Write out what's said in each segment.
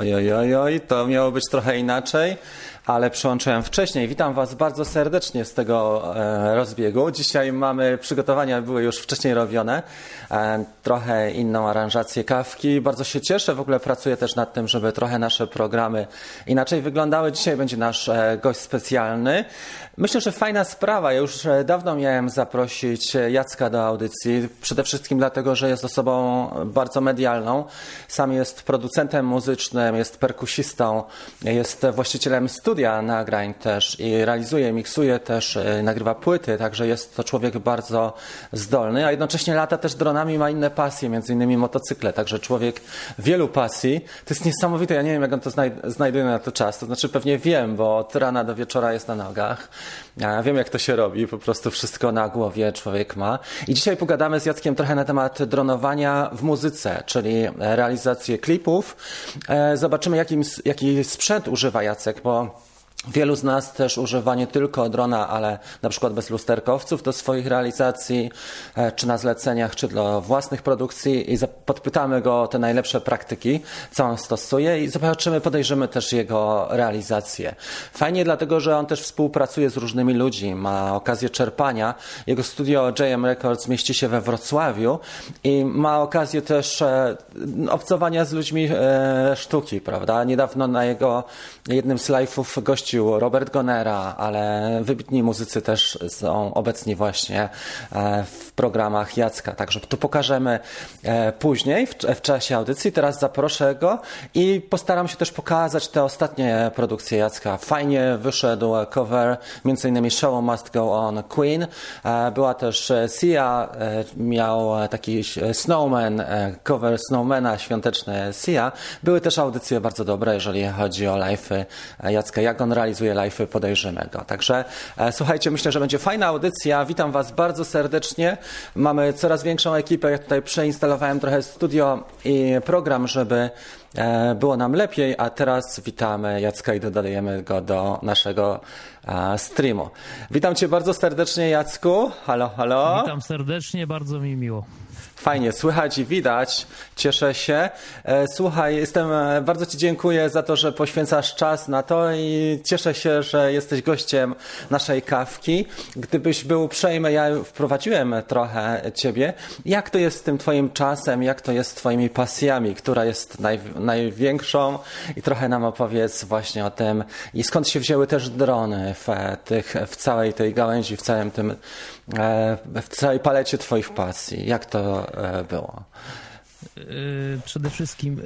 Oj, oj, oj, to miało być trochę inaczej, ale przyłączyłem wcześniej. Witam Was bardzo serdecznie z tego e, rozbiegu. Dzisiaj mamy przygotowania, były już wcześniej robione, e, trochę inną aranżację kawki. Bardzo się cieszę, w ogóle pracuję też nad tym, żeby trochę nasze programy inaczej wyglądały. Dzisiaj będzie nasz e, gość specjalny. Myślę, że fajna sprawa. Ja już dawno miałem zaprosić Jacka do audycji. Przede wszystkim dlatego, że jest osobą bardzo medialną. Sam jest producentem muzycznym, jest perkusistą, jest właścicielem studia nagrań też i realizuje, miksuje też, e, nagrywa płyty, także jest to człowiek bardzo zdolny, a jednocześnie lata też dronami, ma inne pasje, między innymi motocykle, także człowiek wielu pasji. To jest niesamowite, ja nie wiem jak on to znajduje na to czas, to znaczy pewnie wiem, bo od rana do wieczora jest na nogach. Ja wiem, jak to się robi, po prostu wszystko na głowie człowiek ma. I dzisiaj pogadamy z Jackiem trochę na temat dronowania w muzyce, czyli realizację klipów. E, zobaczymy, jaki sprzęt używa Jacek, bo Wielu z nas też używa nie tylko drona, ale na przykład bez lusterkowców do swoich realizacji, e, czy na zleceniach, czy dla własnych produkcji i podpytamy go o te najlepsze praktyki, co on stosuje i zobaczymy, podejrzymy też jego realizację. Fajnie dlatego, że on też współpracuje z różnymi ludźmi, ma okazję czerpania. Jego studio JM Records mieści się we Wrocławiu i ma okazję też e, obcowania z ludźmi e, sztuki, prawda? Niedawno na jego jednym z live'ów gości gościł Robert Gonera, ale wybitni muzycy też są obecni właśnie e, w programach Jacka. Także tu pokażemy e, później w czasie audycji. Teraz zaproszę go i postaram się też pokazać te ostatnie produkcje Jacka. Fajnie wyszedł cover, innymi Show Must Go On Queen. E, była też Sia, miał taki Snowman, cover Snowmana, świąteczny Sia. Były też audycje bardzo dobre, jeżeli chodzi o live'y Jacka. Jak on realizuje live podejrzymy go. Także e, słuchajcie, myślę, że będzie fajna audycja. Witam Was bardzo serdecznie. Mamy coraz większą ekipę. Ja tutaj przeinstalowałem trochę studio i program, żeby e, było nam lepiej, a teraz witamy Jacka i dodajemy go do naszego e, streamu. Witam Cię bardzo serdecznie, Jacku. Halo, halo. Witam serdecznie, bardzo mi miło. Fajnie, słychać i widać. Cieszę się. E, słuchaj, jestem, e, bardzo Ci dziękuję za to, że poświęcasz czas na to i cieszę się, że jesteś gościem naszej kawki. Gdybyś był uprzejmy, ja wprowadziłem trochę Ciebie. Jak to jest z tym Twoim czasem? Jak to jest z Twoimi pasjami? Która jest naj, największą? I trochę nam opowiedz właśnie o tym. I skąd się wzięły też drony w, tych, w całej tej gałęzi, w całym tym, w całej palecie Twoich pasji? Jak to E, było? E, przede wszystkim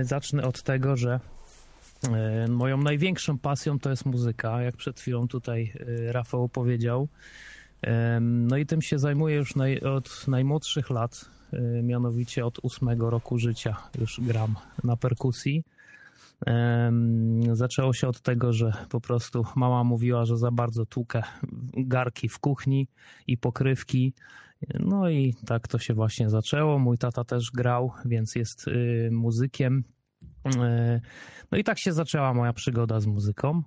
e, zacznę od tego, że moją największą pasją to jest muzyka, jak przed chwilą tutaj Rafał powiedział. No i tym się zajmuję już naj, od najmłodszych lat, mianowicie od ósmego roku życia już gram na perkusji. Zaczęło się od tego, że po prostu mama mówiła, że za bardzo tłukę garki w kuchni i pokrywki no i tak to się właśnie zaczęło. Mój tata też grał, więc jest y, muzykiem. Y, no i tak się zaczęła moja przygoda z muzyką.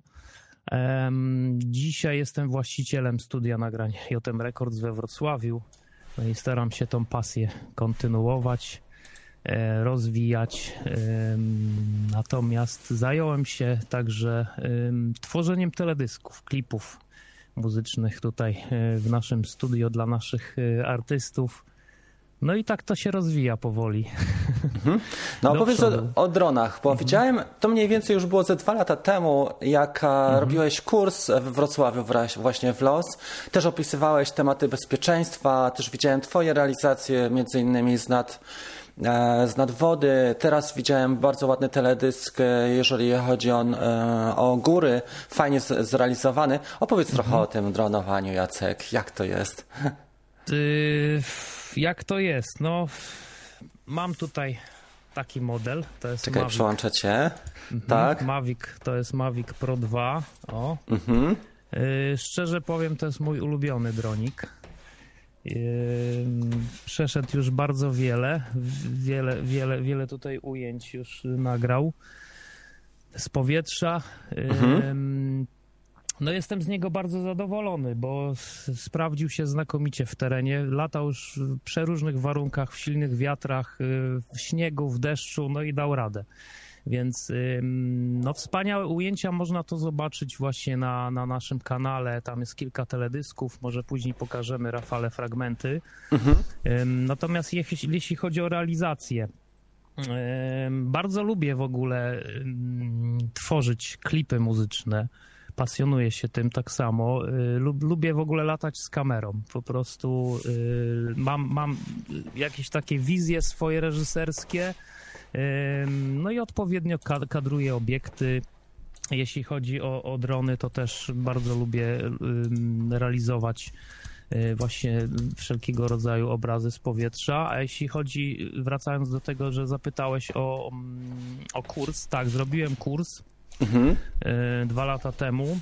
Dzisiaj jestem właścicielem studia nagrań JM Records we Wrocławiu. No i staram się tą pasję kontynuować, e, rozwijać. Natomiast zająłem się także tworzeniem teledysków, klipów muzycznych tutaj e, w naszym studio dla naszych e, artystów. No i tak to się rozwija powoli. Mhm. No opowiedz o, o, dronach, bo mhm. widziałem, to mniej więcej już było ze dwa lata temu, jak mhm. robiłeś kurs w Wrocławiu właśnie w LOS. Też opisywałeś tematy bezpieczeństwa, też widziałem twoje realizacje, między innymi z nad E, z nadwody. Teraz widziałem bardzo ładny teledysk, e, jeżeli chodzi o, e, o góry, fajnie zrealizowany. Opowiedz mhm. trochę o tym dronowaniu, Jacek. Jak to jest? jak to jest? No, mam tutaj taki model. To jest Czekaj, Mavic. przełączę cię. Mhm. Tak. Mavic, to jest Mavic Pro 2. O. Mhm. szczerze powiem, to jest mój ulubiony dronik. Przeszedł już bardzo wiele, wiele, wiele, wiele tutaj ujęć już nagrał z powietrza. Mhm. No jestem z niego bardzo zadowolony, bo sprawdził się znakomicie w terenie. Latał już w przeróżnych warunkach, w silnych wiatrach, y, w śniegu, w deszczu, no i dał radę. Więc no, wspaniałe ujęcia, można to zobaczyć właśnie na, na naszym kanale. Tam jest kilka teledysków, może później pokażemy Rafale fragmenty. Mhm. Natomiast jeśli, jeśli chodzi o realizację, bardzo lubię w ogóle tworzyć klipy muzyczne. Pasjonuję się tym tak samo. Y, lubię w ogóle latać z kamerą. Po prostu y, mam, mam jakieś takie wizje swoje reżyserskie. No i odpowiednio kadruję obiekty. Jeśli chodzi o, o drony, to też bardzo lubię realizować y, właśnie wszelkiego rodzaju obrazy z powietrza. A jeśli chodzi, wracając do tego, że zapytałeś o, o kurs, tak, zrobiłem kurs mhm. dwa lata temu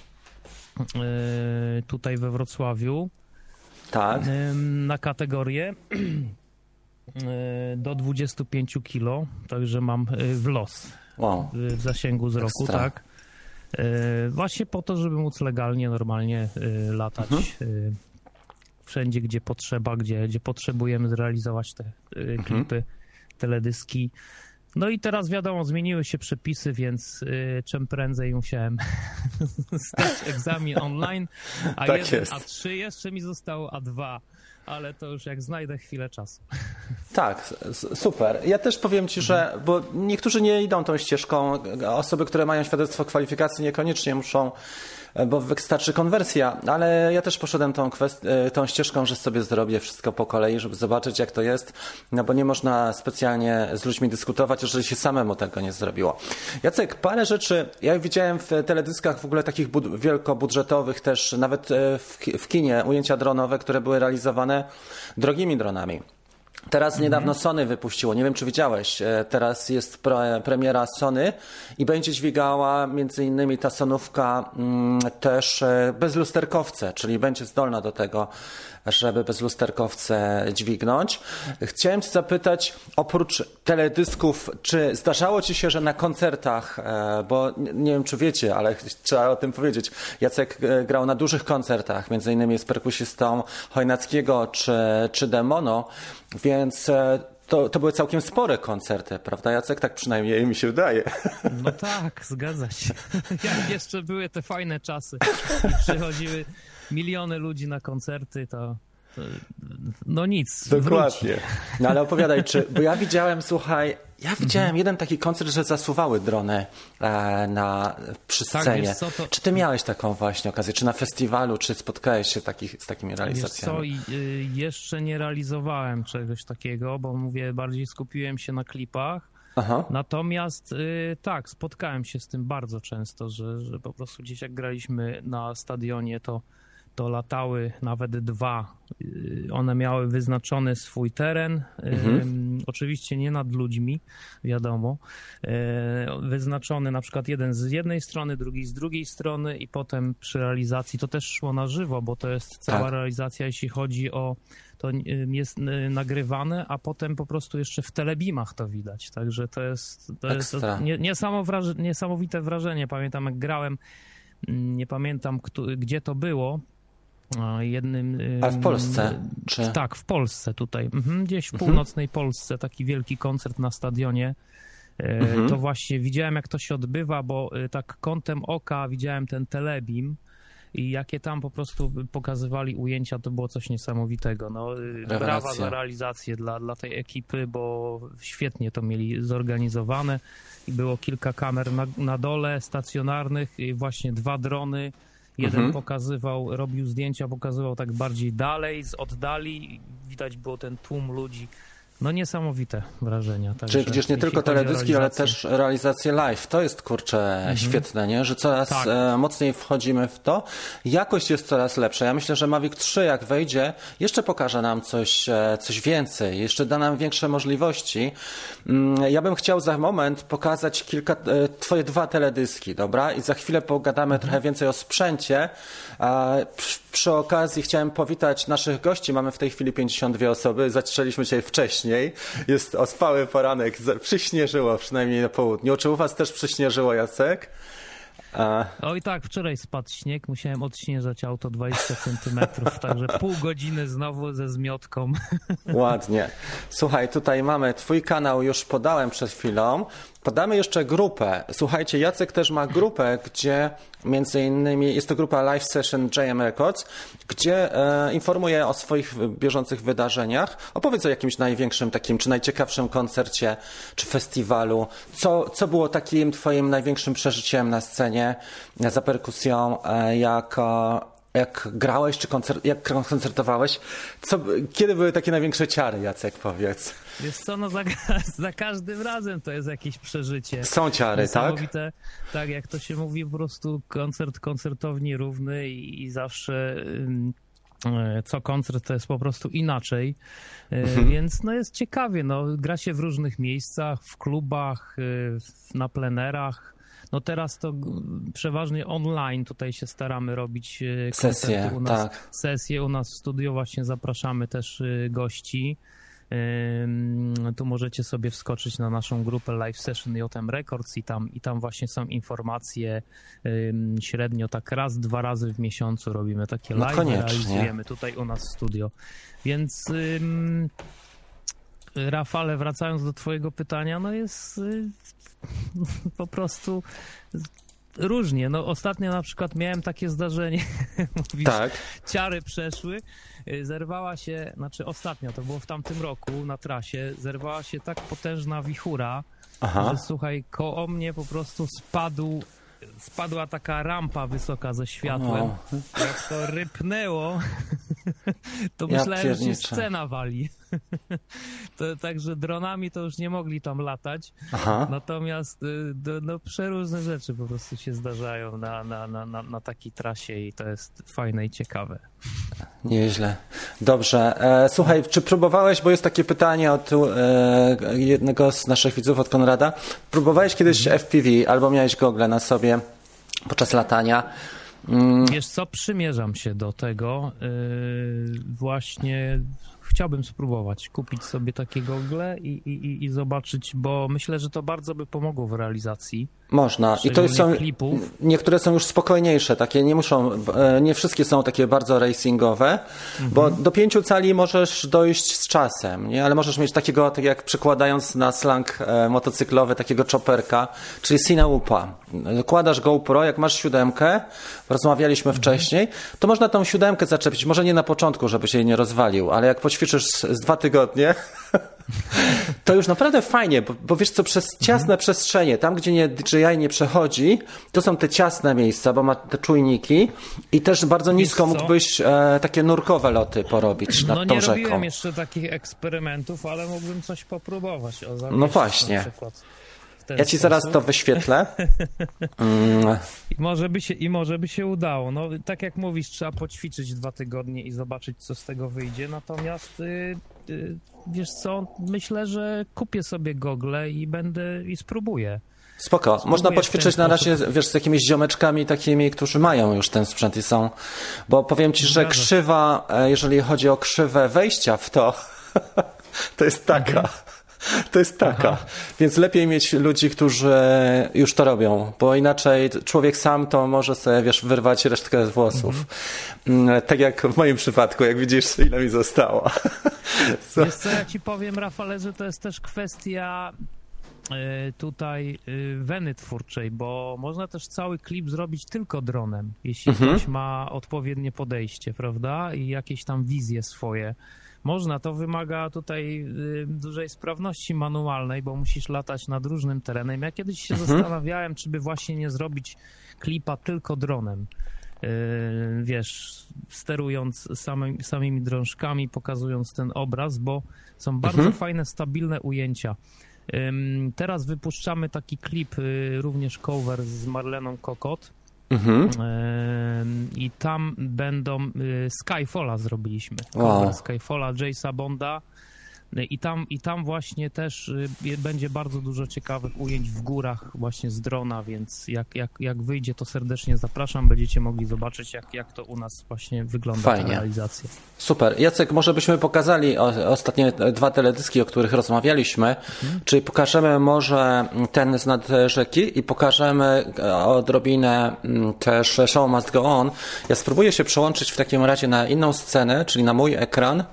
tutaj we Wrocławiu. Tak. Na kategorię do 25 kilo, także mam w los wow. w zasięgu wzroku, Ekstra. tak. Właśnie po to, żeby móc legalnie, normalnie latać mhm. wszędzie, gdzie potrzeba, gdzie, gdzie potrzebujemy zrealizować te mhm. klipy, mhm. teledyski. No i teraz wiadomo, zmieniły się przepisy, więc y, czym prędzej musiałem zdać egzamin online, a tak jeden jest. A3 jeszcze mi zostało A2, ale to już jak znajdę chwilę czasu. Tak, super. Ja też powiem Ci, że, bo niektórzy nie idą tą ścieżką, osoby, które mają świadectwo kwalifikacji niekoniecznie muszą bo wystarczy konwersja, ale ja też poszedłem tą, e, tą ścieżką, że sobie zrobię wszystko po kolei, żeby zobaczyć jak to jest, no bo nie można specjalnie z ludźmi dyskutować, jeżeli się samemu tego nie zrobiło. Jacek, parę rzeczy, ja widziałem w teledyskach w ogóle takich wielkobudżetowych też, nawet e, w, w kinie, ujęcia dronowe, które były realizowane drogimi dronami. Teraz niedawno Sony wypuściło, nie wiem czy widziałeś, e, teraz jest premiera Sony i będzie dźwigała między innymi ta Sonówka mm, też e, bezlusterkowce, czyli będzie zdolna do tego, żeby bezlusterkowce dźwignąć. Chciałem Cię zapytać, oprócz teledysków, czy zdarzało Ci się, że na koncertach, e, bo nie wiem czy wiecie, ale trzeba o tym powiedzieć, Jacek grał na dużych koncertach, między innymi z perkusistą Chojnackiego czy, czy Demono, więc e, to, to były całkiem spore koncerty, prawda Jacek? Tak przynajmniej mi się wydaje. No tak, zgadza się. Jak jeszcze były te fajne czasy i przychodziły miliony ludzi na koncerty, to, to no nic. Dokładnie. Wróć. No ale opowiadaj, czy, bo ja widziałem, słuchaj, ja widziałem mhm. jeden taki koncert, że zasuwały drony e, na, przy tak, scenie. Tak, co, to... Czy ty miałeś taką właśnie okazję? Czy na festiwalu, czy spotkałeś się takich, z takimi realizacjami? Wiesz co, y, jeszcze nie realizowałem czegoś takiego, bo mówię, bardziej skupiłem się na klipach. Aha. Natomiast y, tak, spotkałem się z tym bardzo często, że, że po prostu gdzieś jak graliśmy na stadionie, to to latały nawet dwa. Y, one miały wyznaczony swój teren, mhm. oczywiście nie nad ludźmi, wiadomo. E, wyznaczony na przykład jeden z jednej strony, drugi z drugiej strony i potem przy realizacji to też szło na żywo, bo to jest cała tak. realizacja, jeśli chodzi o to jest y, nagrywane, a potem po prostu jeszcze w telebimach to widać. Także to jest, to jest niesamowite wrażenie. Pamiętam, jak grałem, mm, nie pamiętam, gdzie to było, jednym... A w Polsce? Czy... Tak, w Polsce tutaj. Mhm, gdzieś w mhm. północnej. Polsce taki wielki koncert na stadionie. E, mhm. To właśnie widziałem, jak to się odbywa, bo e, tak kątem oka widziałem ten telebim i jakie tam po prostu pokazywali ujęcia, to było coś niesamowitego. No, e, brawa za realizację dla, dla tej ekipy, bo świetnie to mieli zorganizowane i było kilka kamer na, na dole stacjonarnych i właśnie dwa drony Jeden mhm. pokazywał, robił zdjęcia, pokazywał tak bardziej dalej, z oddali. Widać było ten tłum ludzi no niesamowite wrażenia. Także, Czyli widzisz nie tylko teledyski, ale też realizację live. To jest kurczę mhm. świetne, nie? że coraz tak. E, mocniej wchodzimy w to. Jakość jest coraz lepsza. Ja myślę, że Mavic 3 jak wejdzie, jeszcze pokaże nam coś, e, coś więcej, jeszcze da nam większe możliwości. Mm, ja bym chciał za moment pokazać kilka, e, twoje dwa teledyski, dobra? I za chwilę pogadamy mhm. trochę więcej o sprzęcie. Przy okazji chciałem powitać naszych gości. Mamy w tej chwili 52 osoby. Zaczęliśmy dzisiaj wcześniej. Jest ospały poranek, przyśnieżyło przynajmniej na południu. Czy u was też przyśnieżyło, Jacek? A... Oj tak, wczoraj spadł śnieg, musiałem odśnieżać auto 20 centymetrów, także pół godziny znowu ze zmiotką. Ładnie. Słuchaj, tutaj mamy twój kanał, już podałem przed chwilą. Podamy jeszcze grupę. Słuchajcie, Jacek też ma grupę, gdzie między innymi jest to grupa Live Session JM Records, gdzie e, informuje o swoich bieżących wydarzeniach. Opowiedz o jakimś największym takim, czy najciekawszym koncercie, czy festiwalu. Co, co było takim twoim największym przeżyciem na scenie za perkusją, e, jak, e, jak grałeś, czy koncert, jak koncertowałeś? Co, kiedy były takie największe ciary, Jacek, powiedz? Wiesz co, no za, za każdym razem to jest jakieś przeżycie. Są ciary, tak? Tak, jak to się mówi, po prostu koncert koncertowni równy i, i zawsze e, co koncert to jest po prostu inaczej, e, mhm. więc no jest ciekawie, no gra się w różnych miejscach, w klubach, e, na plenerach, no teraz to przeważnie online tutaj się staramy robić sesje, u nas, tak. Sesje u nas w studio właśnie zapraszamy też gości. Tu możecie sobie wskoczyć na naszą grupę Live Session JM Records i tam, i tam właśnie są informacje średnio tak raz, dwa razy w miesiącu robimy takie no live, realizujemy tutaj u nas w studio. Więc Rafale, wracając do twojego pytania, no jest y, po prostu różnie. No ostatnio na przykład miałem takie zdarzenie, mówisz, tak. ciary przeszły, zerwała się, znaczy ostatnio, to było w tamtym roku na trasie, zerwała się tak potężna wichura, Aha. że słuchaj, koło mnie po prostu spadł spadła taka rampa wysoka ze światłem. O. Jak to rypnęło, to ja myślałem, że się scena wali. To, także dronami to już nie mogli tam latać. Aha. Natomiast y, no, przeróżne rzeczy po prostu się zdarzają na, na, na, na takiej trasie i to jest fajne i ciekawe. Nieźle. Dobrze. E, słuchaj, czy próbowałeś, bo jest takie pytanie od e, jednego z naszych widzów, od Konrada. Próbowałeś kiedyś mhm. FPV albo miałeś gogle na sobie podczas latania? Mm. Wiesz co, przymierzam się do tego. Yy, właśnie chciałbym spróbować kupić sobie takie gogle i, i, i zobaczyć, bo myślę, że to bardzo by pomogło w realizacji. Można. I to są. Klipów. Niektóre są już spokojniejsze, takie nie muszą, e, nie wszystkie są takie bardzo racingowe, mhm. bo do pięciu cali możesz dojść z czasem, nie? ale możesz mieć takiego, tak jak przekładając na slang e, motocyklowy, takiego chopperka, czyli Sinaupa. Kładasz GoPro, jak masz siódemkę, rozmawialiśmy mhm. wcześniej, to można tą siódemkę zaczepić, może nie na początku, żeby się jej nie rozwalił, ale jak poćwiczysz z dwa tygodnie, to już naprawdę fajnie, bo, bo wiesz co, przez ciasne mhm. przestrzenie, tam gdzie nie, DJI nie przechodzi, to są te ciasne miejsca, bo ma te czujniki i też bardzo nisko mógłbyś e, takie nurkowe loty porobić nad no, tą rzeką. No nie robiłem jeszcze takich eksperymentów, ale mógłbym coś popróbować. O, no właśnie. Ja ci sposób. zaraz to wyświetlę. Mm. I, może by się, I może by się udało. No, tak jak mówisz, trzeba poćwiczyć dwa tygodnie i zobaczyć, co z tego wyjdzie. Natomiast y, y, wiesz co, myślę, że kupię sobie gogle i będę i spróbuję. Spoko. Spróbuję Można poćwiczyć na razie, wiesz, z jakimiś ziomeczkami takimi, którzy mają już ten sprzęt i są. Bo powiem ci, że krzywa, e, jeżeli chodzi o krzywę wejścia w to, to jest taka. Mhm. To jest taka. Aha. Więc lepiej mieć ludzi, którzy już to robią, bo inaczej człowiek sam to może sobie, wiesz, wyrwać resztkę włosów. Mhm. Tak jak w moim przypadku, jak widzisz, ile mi zostało. Co? Wiesz co, ja ci powiem, Rafale, że to jest też kwestia e, tutaj e, weny twórczej, bo można też cały klip zrobić tylko dronem, jeśli mhm. ktoś ma odpowiednie podejście, prawda? I jakieś tam wizje swoje. Można, to wymaga tutaj y, dużej sprawności manualnej, bo musisz latać nad różnym terenem. Ja kiedyś się mhm. zastanawiałem, czy by właśnie nie zrobić klipa tylko dronem. Y, wiesz, sterując samymi, samymi drążkami, pokazując ten obraz, bo są bardzo mhm. fajne, stabilne ujęcia. Teraz wypuszczamy taki klip, y, również cover z Marleną Kokot Mhm. I tam będą y, Skyfalla zrobiliśmy. Wow. Skyfalla Jace'a Bonda i tam, I tam właśnie też y, będzie bardzo dużo ciekawych ujęć w górach właśnie z drona, więc jak, jak, jak wyjdzie, to serdecznie zapraszam. Będziecie mogli zobaczyć, jak, jak to u nas właśnie wygląda Fajnie. ta realizacja. Super. Jacek, może byśmy pokazali ostatnie dwa teledyski, o których rozmawialiśmy, mhm. czyli pokażemy może ten z nad rzeki i pokażemy e, odrobinę mm, też Show Must Go On. Ja spróbuję się przełączyć w takim razie na inną scenę, czyli na mój ekran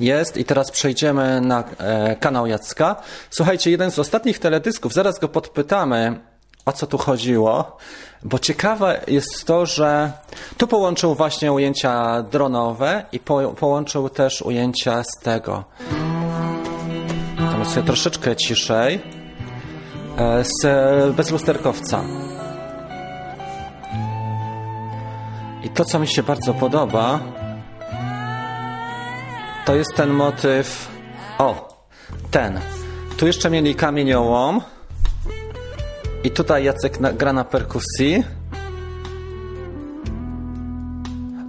Jest i teraz przejdziemy na e, kanał Jacka. Słuchajcie, jeden z ostatnich teledysków, zaraz go podpytamy, o co tu chodziło, bo ciekawe jest to, że tu połączył właśnie ujęcia dronowe i po, połączył też ujęcia z tego. Tam sobie troszeczkę ciszej. E, z bezlusterkowca. I to, co mi się bardzo podoba, to jest ten motyw. O, ten. Tu jeszcze mieli kamieniołom. I tutaj Jacek na, gra na perkusji.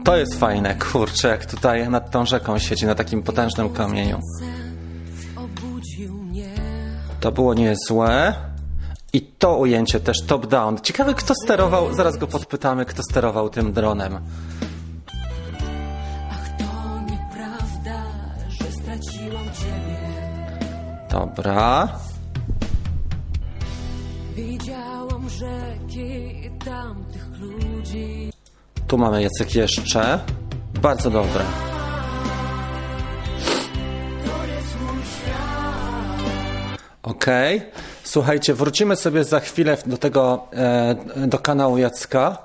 To jest fajne, kurczę, jak tutaj nad tą rzeką siedzi, na takim potężnym kamieniu. To było niezłe. I to ujęcie też top-down. Ciekawe, kto sterował, zaraz go podpytamy, kto sterował tym dronem. Dobra. Widziałam rzeki tamtych ludzi. Tu mamy Jacek jeszcze. Bardzo dobre. Okay. Słuchajcie, wrócimy sobie za chwilę do tego, e, do kanału Jacka.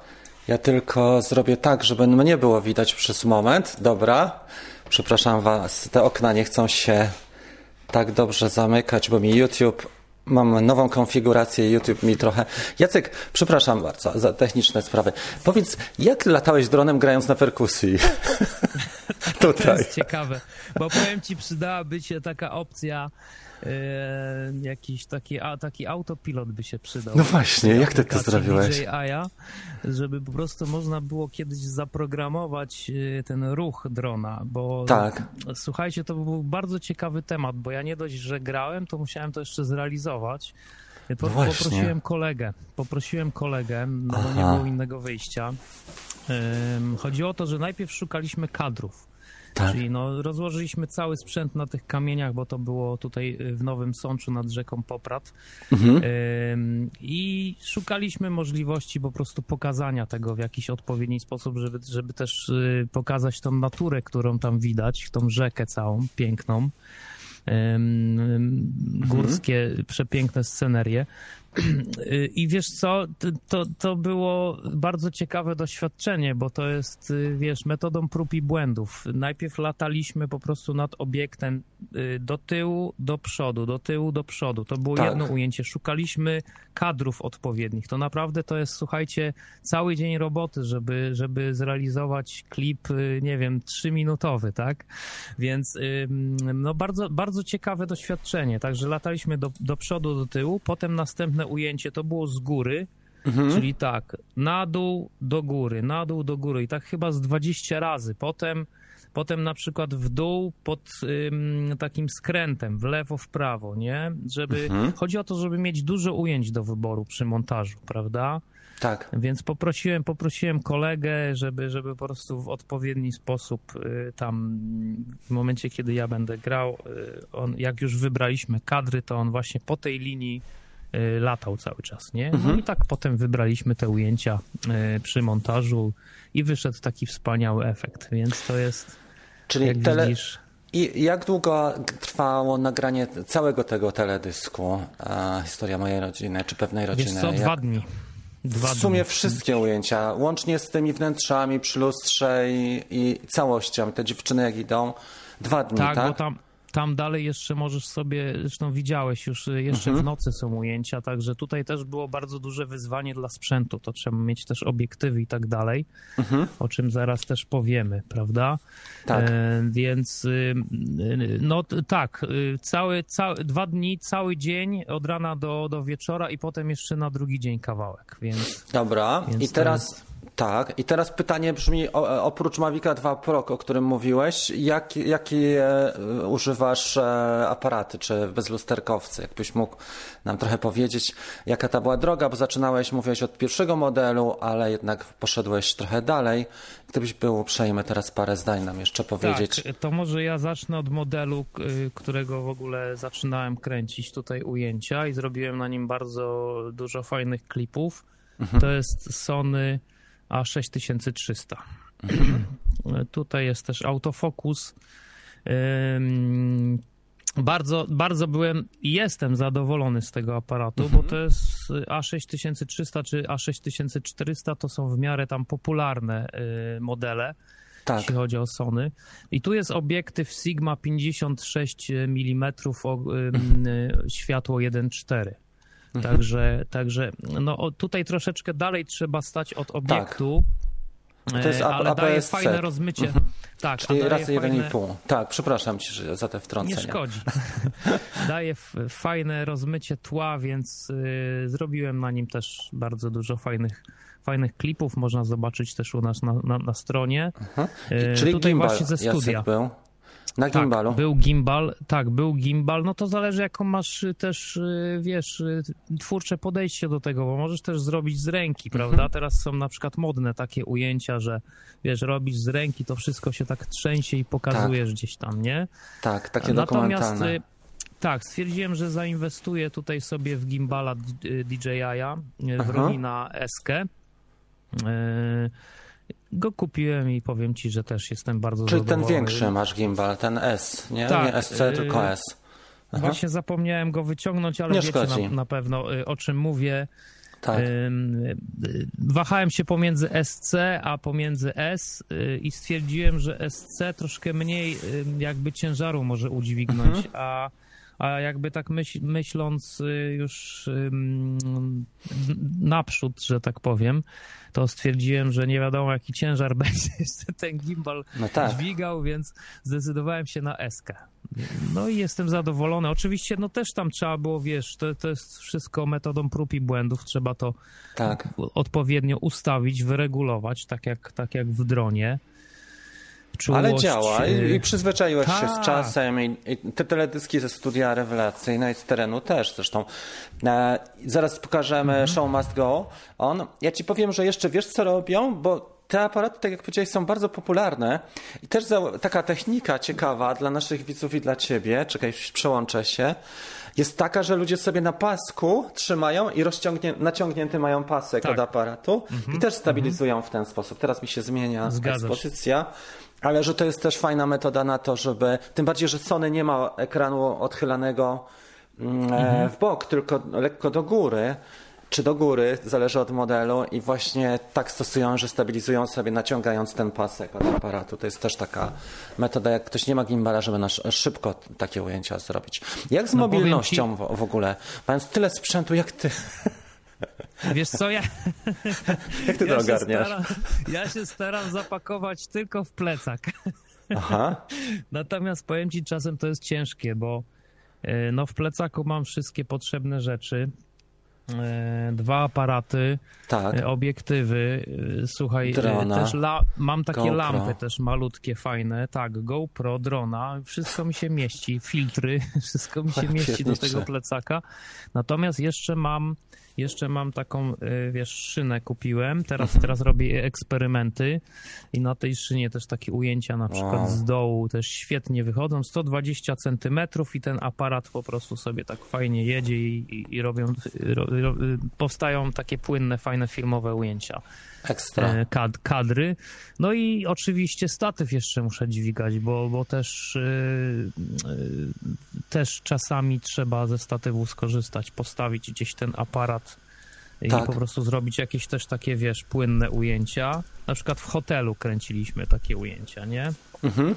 Ja tylko zrobię tak, żeby mnie było widać przez moment. Dobra. Przepraszam Was, te okna nie chcą się tak dobrze zamykać, bo mi YouTube Mam nową konfigurację, YouTube mi trochę. Jacek, przepraszam bardzo za techniczne sprawy. Powiedz, jak latałeś dronem grając na perkusji? Tutaj. To jest ciekawe, bo powiem ci, przydałaby się taka opcja, e, jakiś taki, a, taki autopilot by się przydał. No właśnie, jak ty to zrobiłeś? DJI, żeby po prostu można było kiedyś zaprogramować e, ten ruch drona, bo tak. słuchajcie, to był bardzo ciekawy temat, bo ja nie dość, że grałem, to musiałem to jeszcze zrealizować. Po, no poprosiłem kolegę, poprosiłem kolegę, no bo nie było innego wyjścia. Chodzi o to, że najpierw szukaliśmy kadrów. Tak. Czyli no, rozłożyliśmy cały sprzęt na tych kamieniach, bo to było tutaj y, w Nowym Sączu nad rzeką Poprat. Mhm. I szukaliśmy możliwości po prostu pokazania tego w jakiś odpowiedni sposób, żeby, żeby też y, pokazać tą naturę, którą tam widać, tą rzekę całą, piękną górskie, mhm. przepiękne scenerie. I wiesz co, to, to było bardzo ciekawe doświadczenie, bo to jest, y, wiesz, metodą prób i błędów. Najpierw lataliśmy po prostu nad obiektem y, do tyłu, do przodu, do tyłu, do przodu. To było tak. jedno ujęcie. Szukaliśmy kadrów odpowiednich. To naprawdę to jest, słuchajcie, cały dzień roboty, żeby, żeby zrealizować klip, y, nie wiem, trzyminutowy, tak? Więc no bardzo, bardzo ciekawe doświadczenie. Także lataliśmy do, do przodu, do tyłu, potem następne ujęcie to było z góry, mhm. czyli tak, na dół, do góry, na dół, do góry i tak chyba z 20 razy. Potem, potem na przykład w dół pod ym, takim skrętem, w lewo, w prawo, nie? Żeby, mhm. Chodzi o to, żeby mieć dużo ujęć do wyboru przy montażu, prawda? Tak. Więc poprosiłem, poprosiłem kolegę, żeby, żeby po prostu w odpowiedni sposób y, tam w momencie, kiedy ja będę grał, y, on, jak już wybraliśmy kadry, to on właśnie po tej linii latał cały czas, nie? No mhm. i tak potem wybraliśmy te ujęcia y, przy montażu i wyszedł taki wspaniały efekt, więc to jest, Czyli jak tele... widzisz... I jak długo trwało nagranie całego tego teledysku? E, historia mojej rodziny, czy pewnej rodziny? Wiesz co, jak... dwa dni. Dwa w sumie dni. wszystkie ujęcia, łącznie z tymi wnętrzami przy lustrze i, i całością. Te dziewczyny jak idą, dwa dni, tak? Tak, bo tam, tam dalej jeszcze możesz sobie, zresztą widziałeś już, y, jeszcze mhm. w nocy są ujęcia, także tutaj też było bardzo duże wyzwanie dla sprzętu. To trzeba mieć też obiektywy i tak dalej, mhm. o czym zaraz też powiemy, prawda? Tak. E, więc y, y, no tak, cały, cały, dwa dni, cały dzień od rana do, do wieczora i potem jeszcze na drugi dzień kawałek, więc... Dobra, więc i teraz... Jest... Tak, i teraz pytanie brzmi, oprócz Mavica 2 Pro, o którym mówiłeś, jak, jakie e, używasz e, aparaty, czy bezlusterkowcy? Jakbyś mógł nam trochę powiedzieć, jaka ta była droga, bo zaczynałeś, mówiłeś od pierwszego modelu, ale jednak poszedłeś trochę dalej. Gdybyś był uprzejmy teraz parę zdań nam jeszcze powiedzieć. Tak, to może ja zacznę od modelu, którego w ogóle zaczynałem kręcić tutaj ujęcia i zrobiłem na nim bardzo dużo fajnych klipów. Mhm. To jest Sony a 6300. Mhm. Tutaj jest też autofokus Bardzo, bardzo byłem i jestem zadowolony z tego aparatu, bo to jest A6300 czy A6400 to są w miarę tam popularne y, modele, Tak. jeśli chodzi o Sony. I tu jest obiektyw Sigma 56 mm o y, światło 1.4. Także, także no, tutaj troszeczkę dalej trzeba stać od obiektu. To jest e, A- ale daje APS-C. fajne rozmycie. Tak, Czyli daje razy fajne- 1,5. Tak, przepraszam ci za te nie wtrącenia. szkodzi. Daje fajne rozmycie tła, więc y, zrobiłem na nim też bardzo dużo fajnych, fajnych klipów. Można zobaczyć też u nas na, na, na stronie. Y, Czyli Tutaj gimbal właśnie ze studia. Jacek był. Na Tak, gimbalu. był gimbal, tak, był gimbal, no to zależy jaką masz y, też, y, wiesz, y, twórcze podejście do tego, bo możesz też zrobić z ręki, Mhm. prawda? Teraz są na przykład modne takie ujęcia, że wiesz, robisz z ręki, to wszystko się tak trzęsie i pokazujesz gdzieś tam, nie? Tak, takie Natomiast tak, stwierdziłem, że zainwestuję tutaj sobie w gimbala DJI-a w. Romina S-kę. Y, Go kupiłem i powiem ci, że też jestem bardzo Czyli ten zadowolony. większy masz gimbal, ten S, nie? Tak, nie SC, y, tylko S. Aha. Właśnie zapomniałem go wyciągnąć, ale Nie wiecie szkodzi. na, na pewno y, o czym mówię. Tak. Y, Wahałem się pomiędzy SC a pomiędzy S i stwierdziłem, że SC troszkę mniej jakby ciężaru może udźwignąć, Mhm. a, a jakby tak myśl, myśląc y, już naprzód, że tak powiem, to stwierdziłem, że nie wiadomo jaki ciężar będzie jeszcze ten gimbal No tak. dźwigał, więc zdecydowałem się na SK. No i jestem zadowolony. Oczywiście, no też tam trzeba było, wiesz, to, to jest wszystko metodą prób i błędów. Trzeba to Tak. odpowiednio ustawić, wyregulować, tak jak, tak jak w dronie. Ale Czułość, działa y, i, i przyzwyczaiłeś się z tak. czasem i, i te teledyski ze studia rewelacyjne i z terenu też zresztą. E, zaraz pokażemy Mhm. Show Must Go On. Ja ci powiem, że jeszcze wiesz co robią, bo te aparaty, tak jak powiedziałeś, są bardzo popularne i też za, taka technika ciekawa dla naszych widzów i dla ciebie, czekaj, przełączę się, jest taka, że ludzie sobie na pasku trzymają i rozciągnie, naciągnięty mają pasek Tak. od aparatu i też stabilizują w ten sposób. Teraz mi się zmienia Zgadza się. Ale że to jest też fajna metoda na to, żeby. Tym bardziej, że Sony nie ma ekranu odchylanego mm, e, w bok, tylko lekko do góry. Czy do góry, zależy od modelu, i właśnie tak stosują, że stabilizują sobie, naciągając ten pasek od aparatu. To jest też taka metoda, jak ktoś nie ma gimbala, żeby na sz- szybko takie ujęcia zrobić. Jak z No mobilnością w, w ogóle? Mając tyle sprzętu, jak ty, Wiesz co, ja, jak ty to ja, się ogarniasz? staram, ja się staram zapakować tylko w plecak. Aha, Natomiast powiem ci, czasem to jest ciężkie, bo e, no, w plecaku mam wszystkie potrzebne rzeczy. E, Dwa aparaty, tak. e, obiektywy, słuchaj, Drona. też la, mam takie GoPro. lampy też malutkie, fajne, tak, GoPro, drona, wszystko mi się mieści, filtry, wszystko mi się mieści do tego plecaka. Natomiast jeszcze mam, jeszcze mam taką, e, wiesz, szynę kupiłem, teraz, Mhm. teraz robię eksperymenty i na tej szynie też takie ujęcia na przykład Wow. z dołu też świetnie wychodzą, 120 centymetrów i ten aparat po prostu sobie tak fajnie jedzie i, i, i robią, ro, ro, powstają takie płynne, fajne filmowe ujęcia, Ekstra. e, kad, kadry. No i oczywiście statyw jeszcze muszę dźwigać, bo, bo też, e, e, też czasami trzeba ze statywu skorzystać, postawić gdzieś ten aparat i Tak. po prostu zrobić jakieś też takie, wiesz, płynne ujęcia. Na przykład w hotelu kręciliśmy takie ujęcia, nie? Mhm. Y,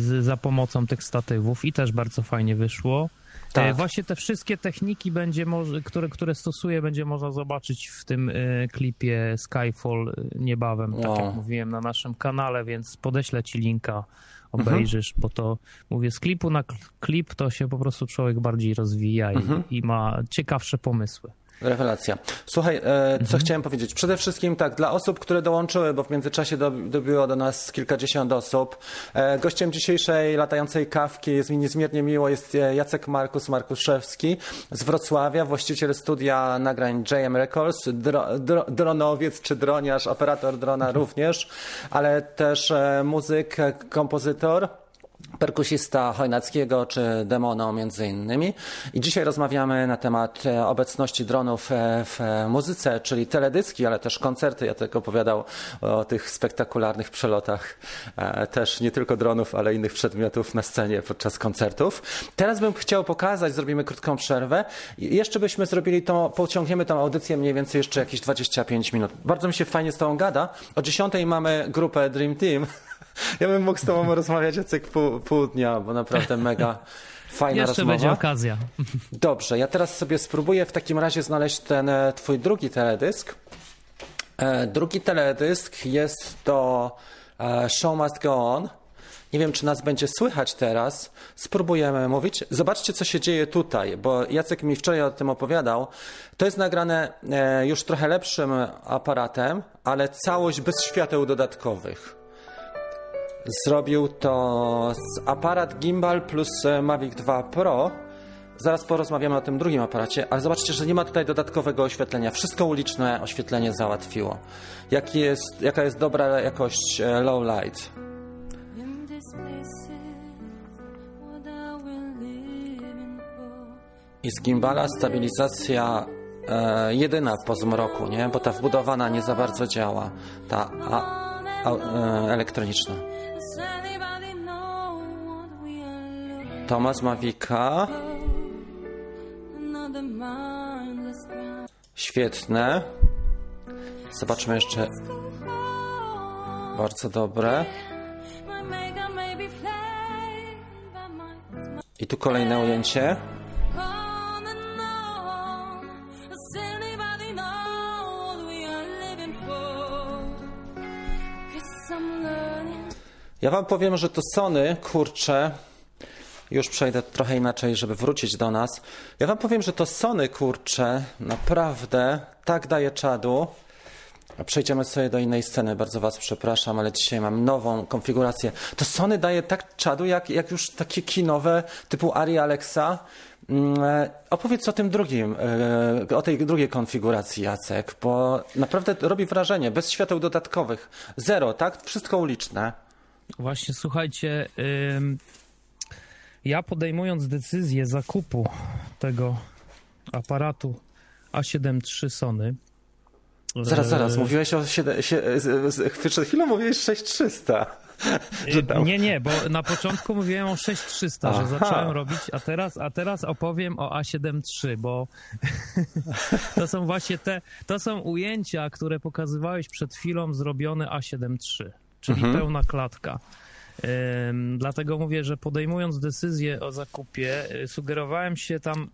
z, za pomocą tych statywów i też bardzo fajnie wyszło. Tak. E, Właśnie te wszystkie techniki, będzie może, które, które stosuję, będzie można zobaczyć w tym e, klipie Skyfall e, niebawem, tak Wow. jak mówiłem na naszym kanale, więc podeślę ci linka, obejrzysz, bo to mówię, z klipu na kl- klip to się po prostu człowiek bardziej rozwija i, i ma ciekawsze pomysły. Rewelacja. Słuchaj, e, co chciałem powiedzieć? Przede wszystkim tak, dla osób, które dołączyły, bo w międzyczasie do, dobiło do nas kilkadziesiąt osób. E, gościem dzisiejszej latającej kawki jest mi niezmiernie miło, jest e, Jacek Markus Markuszewski z Wrocławia, właściciel studia nagrań JM Records, dro, dro, dronowiec czy droniarz, operator drona również, ale też e, muzyk, e, kompozytor. Perkusista Chojnackiego czy Demono między innymi. I dzisiaj rozmawiamy na temat e, obecności dronów e, w e, muzyce, czyli teledyski, ale też koncerty. Ja tylko opowiadał o tych spektakularnych przelotach też nie tylko dronów, ale innych przedmiotów na scenie podczas koncertów. Teraz bym chciał pokazać, zrobimy krótką przerwę. Jeszcze byśmy zrobili to, pociągniemy tą audycję mniej więcej jeszcze jakieś 25 minut. Bardzo mi się fajnie z tą gada. O 10 mamy grupę Dream Team. Ja bym mógł z tobą rozmawiać Jacek pół, pół dnia, bo naprawdę mega fajna Jeszcze rozmowa. będzie okazja. Dobrze, ja teraz sobie spróbuję w takim razie znaleźć ten e, twój drugi teledysk. E, drugi teledysk jest to e, Show Must Go On. Nie wiem, czy nas będzie słychać teraz. Spróbujemy mówić. Zobaczcie, co się dzieje tutaj, bo Jacek mi wczoraj o tym opowiadał. To jest nagrane już trochę lepszym aparatem, ale całość bez świateł dodatkowych. Zrobił to z aparat gimbal plus e, Mavic 2 Pro. Zaraz porozmawiamy o tym drugim aparacie, ale zobaczcie, że nie ma tutaj dodatkowego oświetlenia. Wszystko uliczne oświetlenie załatwiło. Jaki jest, jaka jest dobra jakość e, low light? I z gimbala stabilizacja e, jedyna po zmroku, nie? Bo ta wbudowana nie za bardzo działa. Ta a, a, e, elektroniczna. Tomasz Mawika. Świetne. Zobaczmy jeszcze. Bardzo dobre. I tu kolejne ujęcie. Ja wam powiem, że to Sony, kurczę, już przejdę trochę inaczej, żeby wrócić do nas. Ja wam powiem, że to Sony, kurczę, naprawdę tak daje czadu. Przejdziemy sobie do innej sceny. Bardzo was przepraszam, ale dzisiaj mam nową konfigurację. To Sony daje tak czadu, jak, jak już takie kinowe typu Ari Alexa. Mm, e, opowiedz o tym drugim, e, o tej drugiej konfiguracji, Jacek, bo naprawdę robi wrażenie. Bez świateł dodatkowych. Zero, tak? Wszystko uliczne. Właśnie, słuchajcie, ja podejmując decyzję zakupu tego aparatu A7 III Sony. Zaraz, zaraz, mówiłeś o 7, przed chwilą mówiłeś 6300. Tam... Nie, nie, bo na początku mówiłem o 6300, Aha. że zacząłem robić, a teraz, a teraz opowiem o A7 III, bo to są właśnie te, to są ujęcia, które pokazywałeś przed chwilą zrobione A7 III, czyli mhm. pełna klatka. Dlatego mówię, że podejmując decyzję o zakupie, y, sugerowałem się tam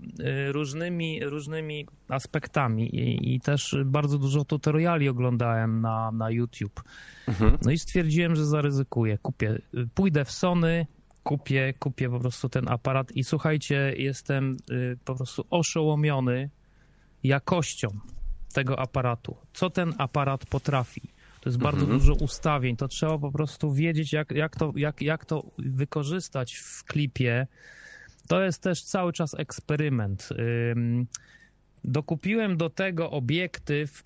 y, różnymi, różnymi aspektami i, i też bardzo dużo tutoriali oglądałem na, na YouTube. Mhm. No i stwierdziłem, że zaryzykuję. Kupię, y, pójdę w Sony, kupię, kupię po prostu ten aparat i słuchajcie, jestem po prostu oszołomiony jakością tego aparatu. Co ten aparat potrafi? To jest bardzo mhm. dużo ustawień. To trzeba po prostu wiedzieć, jak, jak, to, jak, jak to wykorzystać w klipie. To jest też cały czas eksperyment. Dokupiłem do tego obiektyw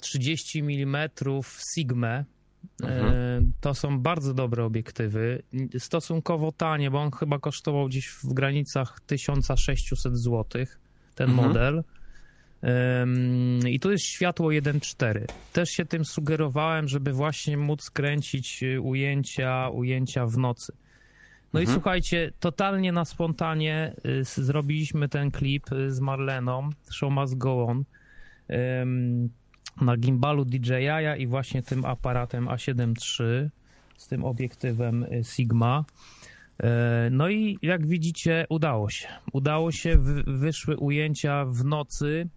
30 mm Sigma. Mhm. To są bardzo dobre obiektywy, stosunkowo tanie, bo on chyba kosztował gdzieś w granicach 1600 zł, ten mhm. model. I tu jest światło 1.4. Też się tym sugerowałem, żeby właśnie móc kręcić y, ujęcia, ujęcia w nocy. No mhm. i słuchajcie, totalnie na spontanie y, zrobiliśmy ten klip y, z Marleną, Show Must Go On, na gimbalu DJI i właśnie tym aparatem A7 III z tym obiektywem Sigma. E, no i jak widzicie, udało się. Udało się, wyszły ujęcia w nocy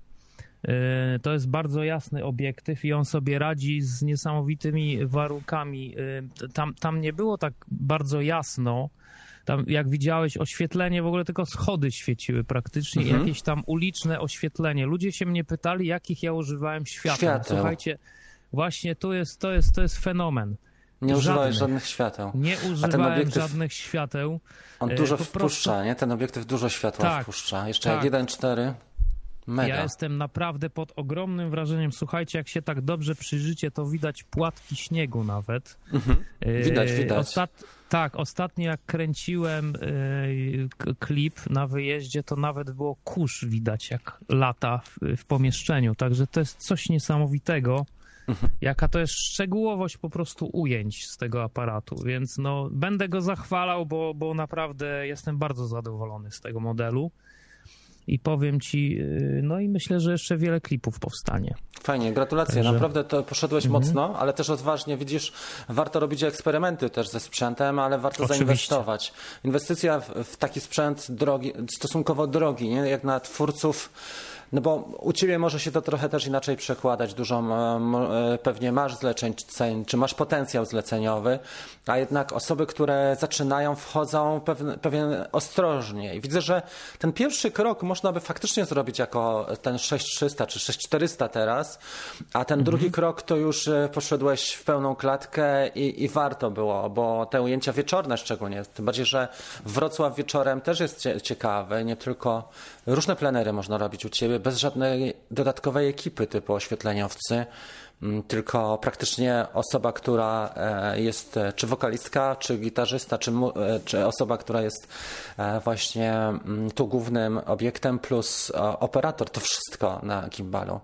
to jest bardzo jasny obiektyw i on sobie radzi z niesamowitymi warunkami. E, tam, tam nie było tak bardzo jasno. Tam, jak widziałeś, oświetlenie, w ogóle tylko schody świeciły praktycznie, mhm. jakieś tam uliczne oświetlenie. Ludzie się mnie pytali, jakich ja używałem świateł. świateł. Słuchajcie, właśnie to jest, to jest, to jest fenomen. Nie używałeś żadnych świateł. Nie używałem obiektyw, żadnych świateł. On dużo e, wpuszcza, prostu... nie? Ten obiektyw dużo światła tak, wpuszcza. Jeszcze tak. jak 1.4. Mega. Ja jestem naprawdę pod ogromnym wrażeniem. Słuchajcie, jak się tak dobrze przyjrzycie, to widać płatki śniegu nawet. Mhm. Widać, Yy, widać. Ostat... Tak, ostatnio jak kręciłem k- klip na wyjeździe, to nawet było kurz widać, jak lata w, w pomieszczeniu. Także to jest coś niesamowitego. Mhm. Jaka to jest szczegółowość po prostu ujęć z tego aparatu, więc no będę go zachwalał, bo, bo naprawdę jestem bardzo zadowolony z tego modelu. I powiem ci, yy, no i myślę, że jeszcze wiele klipów powstanie. Fajnie, gratulacje. Także- Naprawdę to poszedłeś mocno, ale też odważnie. Widzisz, warto robić eksperymenty też ze sprzętem, ale warto Oczywiście. zainwestować. Inwestycja w, w taki sprzęt drogi, stosunkowo drogi, nie? jak na twórców. No bo u ciebie może się to trochę też inaczej przekładać. Dużo e, e, pewnie masz zleceń, czy masz potencjał zleceniowy, a jednak osoby, które zaczynają, wchodzą pewien, pewien ostrożnie. I widzę, że ten pierwszy krok można by faktycznie zrobić jako ten 6300 czy 6400 teraz, a ten drugi krok to już e, poszedłeś w pełną klatkę i, i warto było, bo te ujęcia wieczorne szczególnie, tym bardziej, że Wrocław wieczorem też jest cie, ciekawy, nie tylko różne plenery można robić u ciebie bez żadnej dodatkowej ekipy typu oświetleniowcy, mm, tylko praktycznie osoba, która e, jest e, czy wokalistka, czy gitarzysta, czy, e, czy osoba, która jest właśnie mm, tu głównym obiektem, plus operator, to wszystko na gimbalu.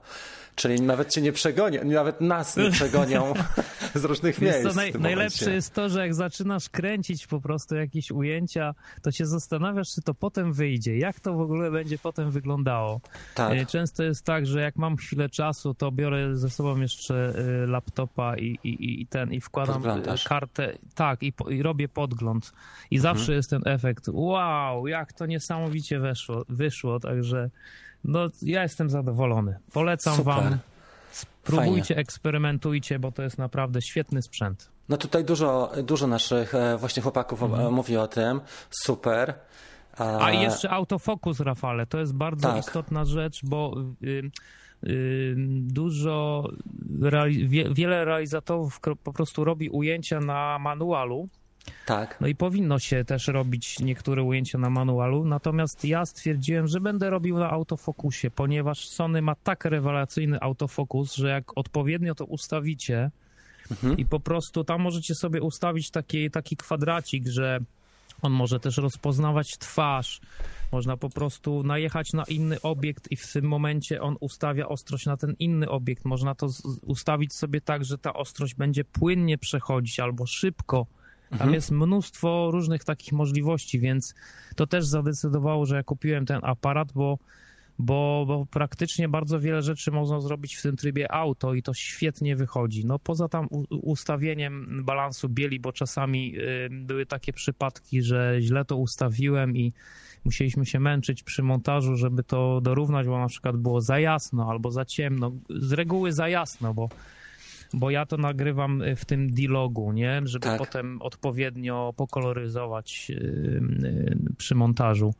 Czyli nawet cię nie przegonią, nawet nas nie przegonią z różnych miejsc. co, naj, najlepsze jest to, że jak zaczynasz kręcić po prostu jakieś ujęcia, to się zastanawiasz, czy to potem wyjdzie, jak to w ogóle będzie potem wyglądało. Tak. E, Często jest tak, że jak mam chwilę czasu, to biorę ze sobą jeszcze e, laptopa i, i, i ten i wkładam e, kartę, tak, i, i robię podgląd. I Mhm. zawsze jest ten efekt, wow, jak to niesamowicie weszło, wyszło, także no, ja jestem zadowolony. Polecam Super. wam. Spróbujcie, eksperymentujcie, bo to jest naprawdę świetny sprzęt. No tutaj dużo, dużo naszych e, właśnie chłopaków e, mówi o tym. Super. Mhm. A i jeszcze autofokus, Rafale, to jest bardzo Tak. istotna rzecz, bo y, y, dużo, reali- wie, wiele realizatorów po prostu robi ujęcia na manualu, Tak. no i powinno się też robić niektóre ujęcia na manualu, natomiast ja stwierdziłem, że będę robił na autofokusie, ponieważ Sony ma tak rewelacyjny autofokus, że jak odpowiednio to ustawicie i po prostu tam możecie sobie ustawić taki, taki kwadracik, że on może też rozpoznawać twarz, można po prostu najechać na inny obiekt i w tym momencie on ustawia ostrość na ten inny obiekt. Można to ustawić sobie tak, że ta ostrość będzie płynnie przechodzić albo szybko. Tam jest mnóstwo różnych takich możliwości, więc to też zadecydowało, że ja kupiłem ten aparat, bo, bo, bo praktycznie bardzo wiele rzeczy można zrobić w tym trybie auto i to świetnie wychodzi. No poza tam ustawieniem balansu bieli, bo czasami y, były takie przypadki, że źle to ustawiłem i musieliśmy się męczyć przy montażu, żeby to dorównać, bo na przykład było za jasno albo za ciemno. Z reguły za jasno, bo bo ja to nagrywam w tym D-logu, nie? Żeby Tak. potem odpowiednio pokoloryzować y, y, przy montażu.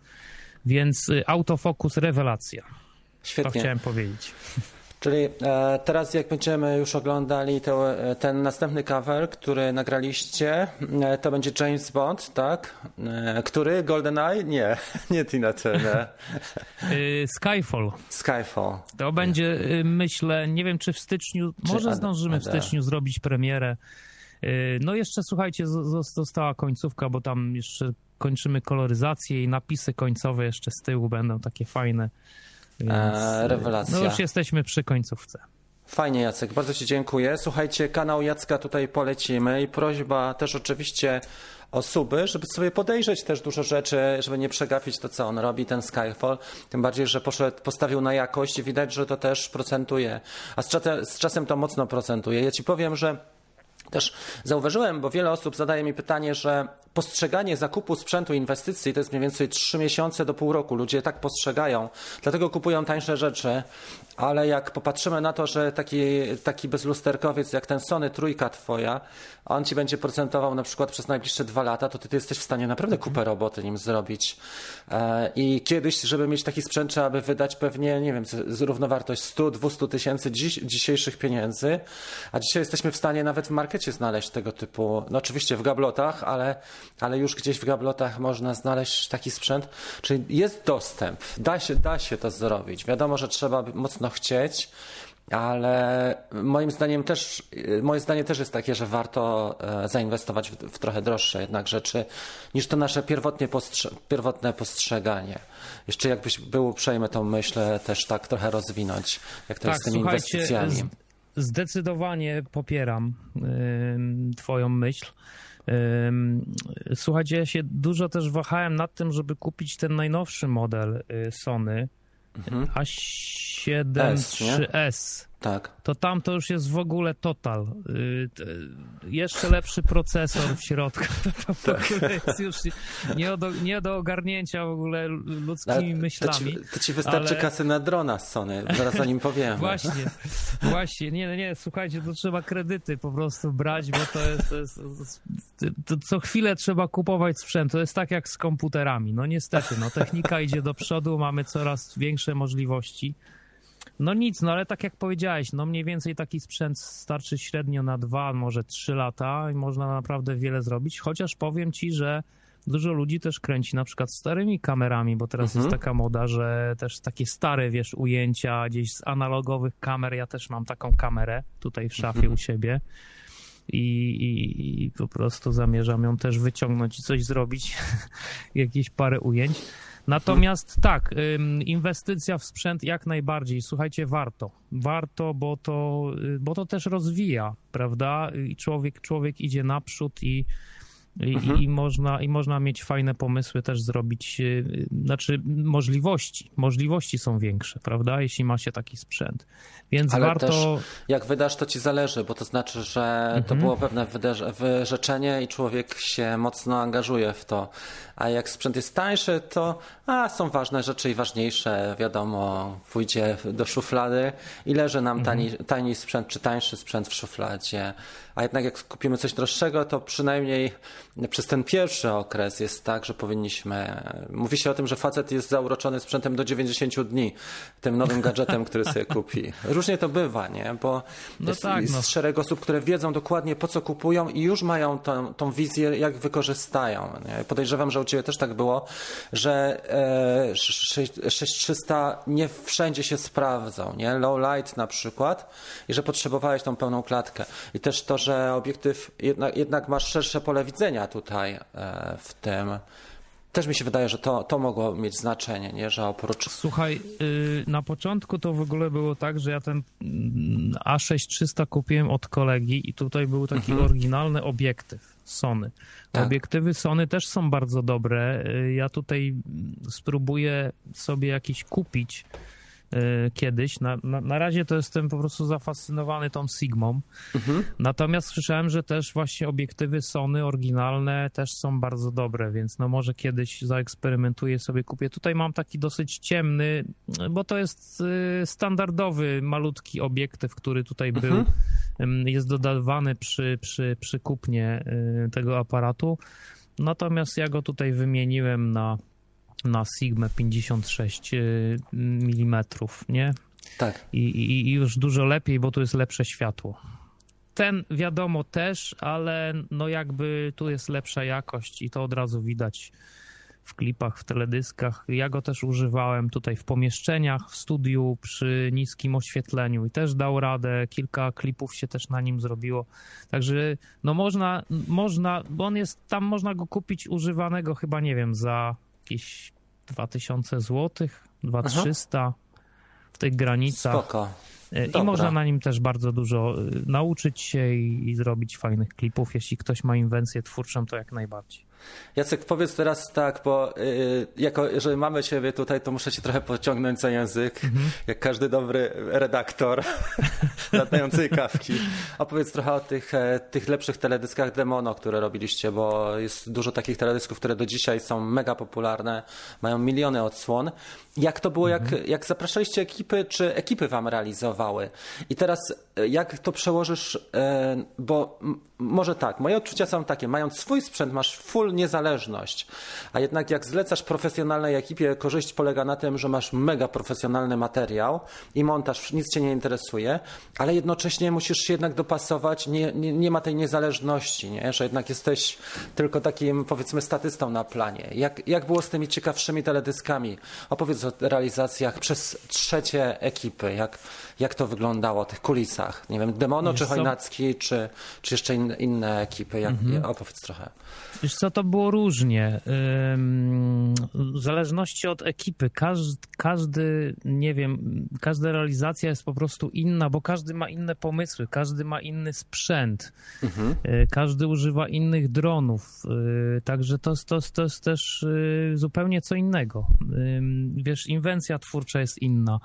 Więc y, autofokus rewelacja. To Świetnie. chciałem powiedzieć. Czyli e, teraz jak będziemy już oglądali to, e, ten następny cover, który nagraliście, e, to będzie James Bond, tak? E, który? GoldenEye? Nie, nie Tina Turner. Y, Skyfall. Skyfall. To będzie, y, myślę, nie wiem czy w styczniu, może Ada- zdążymy w styczniu zrobić premierę. Y, No jeszcze słuchajcie, została końcówka, bo tam jeszcze kończymy koloryzację i napisy końcowe jeszcze z tyłu będą takie fajne. Więc, E, y, rewelacja. No już jesteśmy przy końcówce. Fajnie Jacek, bardzo Ci dziękuję. Słuchajcie, kanał Jacka tutaj polecimy i prośba też oczywiście o suby, żeby sobie podejrzeć też dużo rzeczy, żeby nie przegapić to, co on robi, ten Skyfall. Tym bardziej, że poszedł, postawił na jakość i widać, że to też procentuje. A z czasem, z czasem to mocno procentuje. Ja Ci powiem, że też zauważyłem, bo wiele osób zadaje mi pytanie, że postrzeganie zakupu sprzętu inwestycji to jest mniej więcej 3 miesiące do pół roku. Ludzie tak postrzegają, dlatego kupują tańsze rzeczy, ale jak popatrzymy na to, że taki, taki bezlusterkowiec jak ten Sony trójka twoja, on ci będzie procentował na przykład przez najbliższe dwa lata, to ty, ty jesteś w stanie naprawdę kupę roboty nim zrobić. E, I kiedyś, żeby mieć taki sprzęt, trzeba by wydać pewnie, nie wiem, z- równowartość 100-200 tysięcy dzisiejszych pieniędzy, a dzisiaj jesteśmy w stanie nawet w markecie znaleźć tego typu, no oczywiście w gablotach, ale ale już gdzieś w gablotach można znaleźć taki sprzęt. Czyli jest dostęp, da się, da się to zrobić. Wiadomo, że trzeba mocno chcieć, ale moim zdaniem też, moje zdanie też jest takie, że warto e, zainwestować w, w trochę droższe jednak rzeczy niż to nasze pierwotnie postrze pierwotne postrzeganie. Jeszcze jakbyś był uprzejmy tą myśl też tak trochę rozwinąć, jak to tak, jest z tymi inwestycjami. Zdecydowanie popieram y, Twoją myśl. Y, słuchajcie, ja się dużo też wahałem nad tym, żeby kupić ten najnowszy model y, Sony mhm. A7 3S. Tak. To tam to już jest w ogóle total. Y, jeszcze lepszy procesor w środku. To, to tak. jest już nie do, nie do ogarnięcia w ogóle ludzkimi ale myślami. To ci, to ci wystarczy ale... kasy na drona z Sony, zaraz o nim powiem. Właśnie, właśnie. Nie, nie, słuchajcie, to trzeba kredyty po prostu brać, bo to jest, to jest to co chwilę trzeba kupować sprzęt. To jest tak jak z komputerami. No niestety, no technika idzie do przodu, mamy coraz większe możliwości. No nic, no ale tak jak powiedziałeś, no mniej więcej taki sprzęt starczy średnio na dwa, może trzy lata i można naprawdę wiele zrobić, chociaż powiem ci, że dużo ludzi też kręci na przykład starymi kamerami, bo teraz mhm. jest taka moda, że też takie stare, wiesz, ujęcia gdzieś z analogowych kamer, ja też mam taką kamerę tutaj w szafie mhm. u siebie. I, i, i, po prostu zamierzam ją też wyciągnąć i coś zrobić, jakieś parę ujęć. Natomiast tak, inwestycja w sprzęt jak najbardziej. Słuchajcie, warto. Warto, bo to, y, bo to też rozwija, prawda? I człowiek, człowiek idzie naprzód i i, mhm. i, można, I można mieć fajne pomysły też zrobić, y, znaczy możliwości. Możliwości są większe, prawda? Jeśli ma się taki sprzęt. Więc Ale warto. Też jak wydasz, to ci zależy, bo to znaczy, że mhm. to było pewne wyrzeczenie i człowiek się mocno angażuje w to. A jak sprzęt jest tańszy, to a, są ważne rzeczy i ważniejsze, wiadomo, pójdzie do szuflady i leży nam tani, mhm. tani sprzęt czy tańszy sprzęt w szufladzie. A jednak jak kupimy coś droższego, to przynajmniej przez ten pierwszy okres jest tak, że powinniśmy. Mówi się o tym, że facet jest zauroczony sprzętem do 90 dni, tym nowym gadżetem, który sobie kupi. Różnie to bywa, nie? Bo no jest, tak, jest no. szereg osób, które wiedzą dokładnie po co kupują i już mają tą, tą wizję, jak wykorzystają. Nie? Podejrzewam, że u Ciebie też tak było, że e, 6300 nie wszędzie się sprawdzą, nie? Low light na przykład i że potrzebowałeś tą pełną klatkę. I też to, że obiektyw jednak, jednak masz szersze pole widzenia tutaj e, w tym. Też mi się wydaje, że to, to mogło mieć znaczenie, nie? że oprócz. Słuchaj, y, na początku to w ogóle było tak, że ja ten mm, A6300 kupiłem od kolegi i tutaj był taki mhm. oryginalny obiektyw Sony. Tak. Obiektywy Sony też są bardzo dobre. Y, ja tutaj spróbuję sobie jakiś kupić kiedyś. Na, na, na, razie to jestem po prostu zafascynowany tą Sigmą. Mhm. Natomiast słyszałem, że też właśnie obiektywy Sony oryginalne też są bardzo dobre, więc no może kiedyś zaeksperymentuję sobie, kupię. Tutaj mam taki dosyć ciemny, bo to jest y, standardowy, malutki obiektyw, który tutaj mhm. był. Jest dodawany przy, przy, przy kupnie y, tego aparatu. Natomiast ja go tutaj wymieniłem na na Sigma 56 mm, nie? Tak. I, i, I, już dużo lepiej, bo tu jest lepsze światło. Ten wiadomo też, ale no jakby tu jest lepsza jakość i to od razu widać w klipach, w teledyskach. Ja go też używałem tutaj w pomieszczeniach, w studiu przy niskim oświetleniu i też dał radę. Kilka klipów się też na nim zrobiło. Także no można, można, bo on jest, tam można go kupić używanego chyba, nie wiem, za jakieś 2000 zł, 2300 w tych granicach. Spoko. E, I można na nim też bardzo dużo e, nauczyć się i, i zrobić fajnych klipów. Jeśli ktoś ma inwencję twórczą, to jak najbardziej. Jacek, powiedz teraz tak, bo yy, jako, jeżeli mamy Ciebie tutaj, to muszę Cię trochę pociągnąć za język, mm -hmm. jak każdy dobry redaktor latającej kawki. Opowiedz trochę o tych, e, tych lepszych teledyskach Demono, które robiliście, bo jest dużo takich teledysków, które do dzisiaj są mega popularne, mają miliony odsłon. Jak to było, mm -hmm. jak, jak zapraszaliście ekipy, czy ekipy Wam realizowały? I teraz jak to przełożysz, e, bo może tak, moje odczucia są takie, mając swój sprzęt masz full niezależność, a jednak jak zlecasz profesjonalnej ekipie, korzyść polega na tym, że masz mega profesjonalny materiał i montaż, nic cię nie interesuje, ale jednocześnie musisz się jednak dopasować, nie, nie, nie ma tej niezależności, nie? że jednak jesteś tylko takim powiedzmy statystą na planie. Jak, jak było z tymi ciekawszymi teledyskami? Opowiedz o realizacjach przez trzecie ekipy, jak, jak to wyglądało, tych kulisach. Nie wiem, Demono, Wiesz czy? Chojnacki, czy, czy jeszcze inne, inne ekipy. Jak, Mhm. Opowiedz trochę. Wiesz co, to było różnie. W zależności od ekipy. Każdy, każdy, nie wiem, każda realizacja jest po prostu inna, bo każdy ma inne pomysły, każdy ma inny sprzęt, Y, każdy używa innych dronów. y, Także to, jest- to, to jest też y, zupełnie co innego. Wiesz, inwencja twórcza jest inna.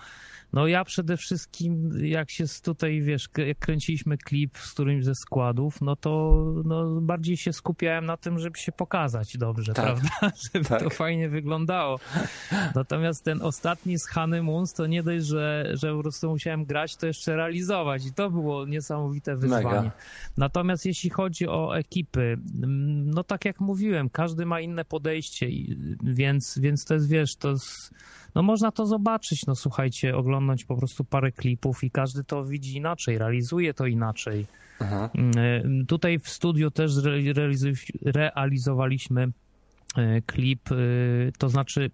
No ja przede wszystkim, jak się z tutaj, wiesz, jak kręciliśmy klip z którymś ze składów, no to no, bardziej się skupiałem na tym, żeby się pokazać dobrze, Tak. prawda? Żeby Tak. to fajnie wyglądało. Natomiast ten ostatni z Hany Moons, to nie dość, że, że po prostu musiałem grać, to jeszcze realizować i to było niesamowite wyzwanie. Mega. Natomiast jeśli chodzi o ekipy, no tak jak mówiłem, każdy ma inne podejście, więc, więc to jest, wiesz, to jest, no można to zobaczyć, no słuchajcie, oglądać po prostu parę klipów i każdy to widzi inaczej, realizuje to inaczej. Mm, y, Tutaj w studiu też realizowaliśmy y, klip, y, to znaczy,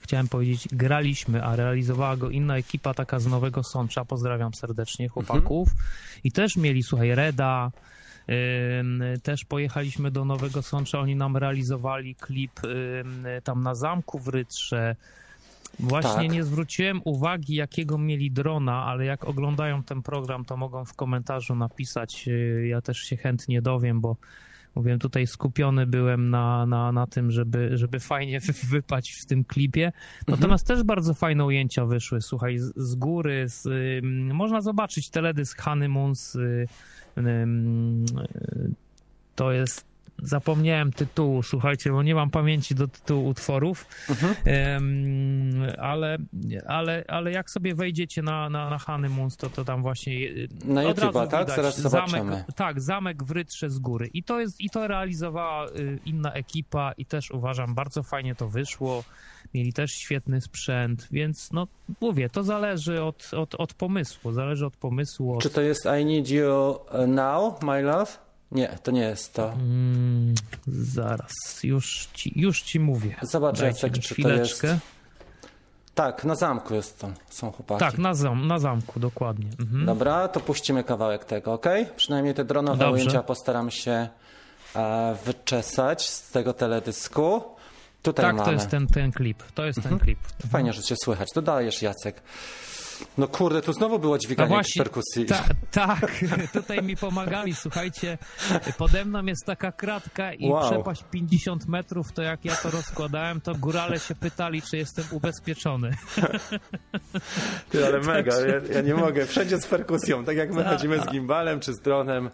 chciałem powiedzieć, graliśmy, a realizowała go inna ekipa, taka z Nowego Sącza, pozdrawiam serdecznie chłopaków. I też mieli, słuchaj, Reda, też pojechaliśmy do Nowego Sącza, oni nam realizowali klip tam na zamku w Rytrze. Właśnie Tak. nie zwróciłem uwagi, jakiego mieli drona, ale jak oglądają ten program, to mogą w komentarzu napisać. y, Ja też się chętnie dowiem, bo mówiłem, tutaj skupiony byłem na, na, na tym, żeby, żeby fajnie wy- wypaść w tym klipie. Natomiast też bardzo fajne ujęcia wyszły, słuchaj, z, z góry, z, ym, można zobaczyć teledysk Hany Moons. Y, ym, y, to jest Zapomniałem tytułu, słuchajcie, bo nie mam pamięci do tytułu utworów, Em, ale, ale, ale jak sobie wejdziecie na, na, na Honeymoons, to, to tam właśnie e, Na od YouTube'a, razu tak? widać Zaraz zobaczymy. Zamek, tak, zamek w Rytrze z góry. I to, jest, I to realizowała y, inna ekipa i też uważam, bardzo fajnie to wyszło. Mieli też świetny sprzęt, więc no mówię, to zależy od, od, od pomysłu, zależy od pomysłu. Od... Czy to jest I Need You Now, My Love? Nie, to nie jest to. Mm, zaraz, już ci, już ci mówię. Zobacz, Jacek, czy to jest... chwileczkę. Tak, na zamku jest to, są chłopaki. Tak, na, zam, na zamku, dokładnie. Mhm. Dobra, to puścimy kawałek tego, ok? Przynajmniej te dronowe Dobrze. ujęcia postaram się e, wyczesać z tego teledysku. Tutaj Tak, mamy. to jest ten, ten klip. To jest ten klip. Fajnie, że cię słychać. Dodajesz, Jacek. No kurde, tu znowu było A dźwiganie właśnie, perkusji. ta, tak, tutaj mi pomagali, słuchajcie, pode mną jest taka kratka i Wow. przepaść 50 metrów, to jak ja to rozkładałem, to górale się pytali, czy jestem ubezpieczony. Ty, ale mega, ja, ja nie mogę. Wszędzie z perkusją, tak jak my Tak. chodzimy z gimbalem czy z dronem.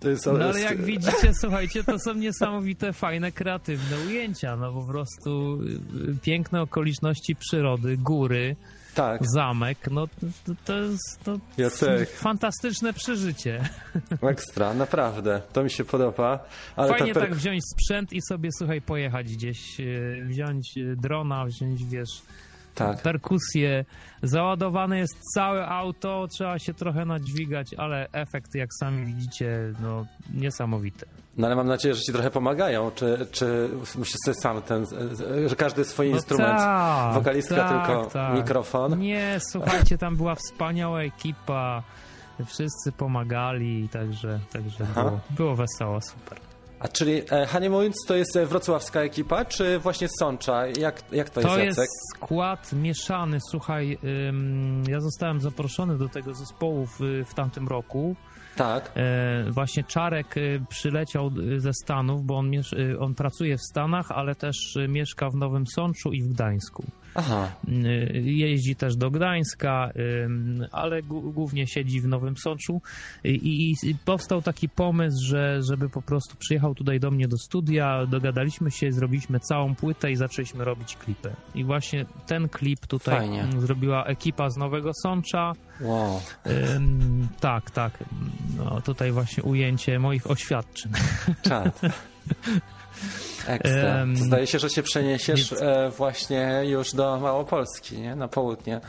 To jest, No ale jak widzicie, słuchajcie, to są niesamowite, fajne, kreatywne ujęcia, no po prostu y, piękne okoliczności przyrody, góry, Tak, zamek, no to, to jest to Jacek. fantastyczne przeżycie. ekstra, naprawdę. To mi się podoba. Ale Fajnie ta tak wziąć sprzęt i sobie, słuchaj, pojechać gdzieś, e, wziąć e, drona, wziąć, wiesz, tak. perkusję. Załadowane jest całe auto, trzeba się trochę nadźwigać, ale efekt, jak sami widzicie, no niesamowity. No ale mam nadzieję, że ci trochę pomagają. Czy, czy musisz sam ten, że każdy swój instrument, tak, wokalistka tak, tylko tak. mikrofon. Nie, słuchajcie, tam była wspaniała ekipa, wszyscy pomagali, także, także Aha. było, było wesoło, super. A czyli e, Honeymoons to jest e, wrocławska ekipa, czy właśnie Sącza? Jak, jak to, To jest, jest Jacek? skład mieszany. Słuchaj, ym, ja zostałem zaproszony do tego zespołu w, w tamtym roku. Tak. E, właśnie Czarek y, przyleciał y, ze Stanów, bo on, on pracuje w Stanach, ale też mieszka w Nowym Sączu i w Gdańsku. Aha. Y, Jeździ też do Gdańska, ale głównie siedzi w Nowym Soczu i, powstał taki pomysł, że żeby po prostu przyjechał tutaj do mnie do studia, dogadaliśmy się, zrobiliśmy całą płytę i zaczęliśmy robić klipy. I właśnie ten klip tutaj Fajnie. mm, zrobiła ekipa z Nowego Sącza. Wow. Ym, tak, tak. No, tutaj właśnie ujęcie moich oświadczyn. Czad. Ekstra. To Zdaje się, że się przeniesiesz więc- e, właśnie już do Małopolski, nie? Na południe.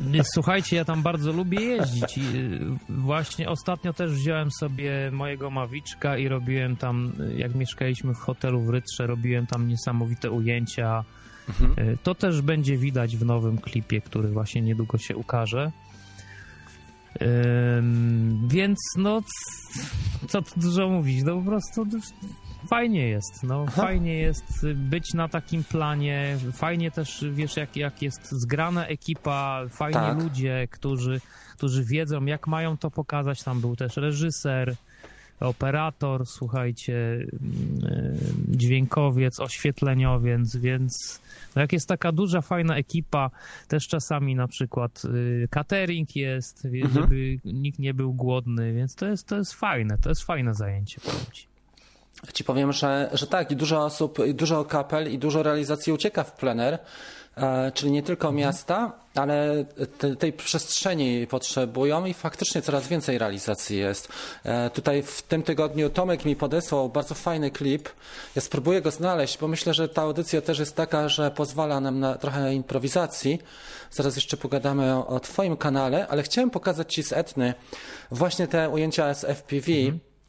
Nie, Słuchajcie, ja tam bardzo lubię jeździć i y, właśnie ostatnio też wziąłem sobie mojego Mawiczka i robiłem tam, y, jak mieszkaliśmy w hotelu w Rytrze, robiłem tam niesamowite ujęcia. Mhm. To też będzie widać w nowym klipie, który właśnie niedługo się ukaże. Ym, Więc no, co tu dużo mówić, no po prostu fajnie jest, no fajnie jest y, być na takim planie, fajnie też, wiesz, jak, jak jest zgrana ekipa, fajnie Tak. ludzie, którzy, którzy wiedzą, jak mają to pokazać, tam był też reżyser, operator, słuchajcie, mm, y, dźwiękowiec, oświetleniowiec, więc no jak jest taka duża, fajna ekipa, też czasami na przykład y, catering jest, Mhm. żeby nikt nie był głodny, więc to jest, to jest fajne, to jest fajne zajęcie, powiem ci. Ci powiem, że, że tak, i dużo osób, i dużo kapel i dużo realizacji ucieka w plener, e, czyli nie tylko miasta, ale te, tej przestrzeni potrzebują i faktycznie coraz więcej realizacji jest. E, tutaj w tym tygodniu Tomek mi podesłał bardzo fajny klip. Ja spróbuję go znaleźć, bo myślę, że ta audycja też jest taka, że pozwala nam na trochę improwizacji. Zaraz jeszcze pogadamy o, o Twoim kanale, ale chciałem pokazać Ci z Etny właśnie te ujęcia z FPV.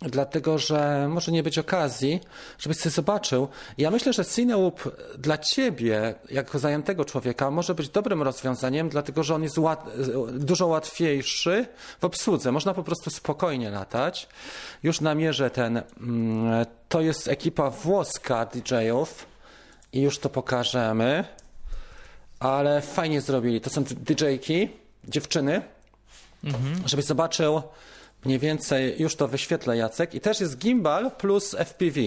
Dlatego, że może nie być okazji, żebyś sobie zobaczył. Ja myślę, że Cineloop dla ciebie, jako zajętego człowieka, może być dobrym rozwiązaniem, dlatego że on jest łat, dużo łatwiejszy w obsłudze. Można po prostu spokojnie latać. Już namierzę ten. mm, To jest ekipa włoska DJ-ów i już to pokażemy. Ale fajnie zrobili. To są DJ-ki, dziewczyny żebyś zobaczył mniej więcej, już to wyświetlę Jacek, i też jest gimbal plus FPV.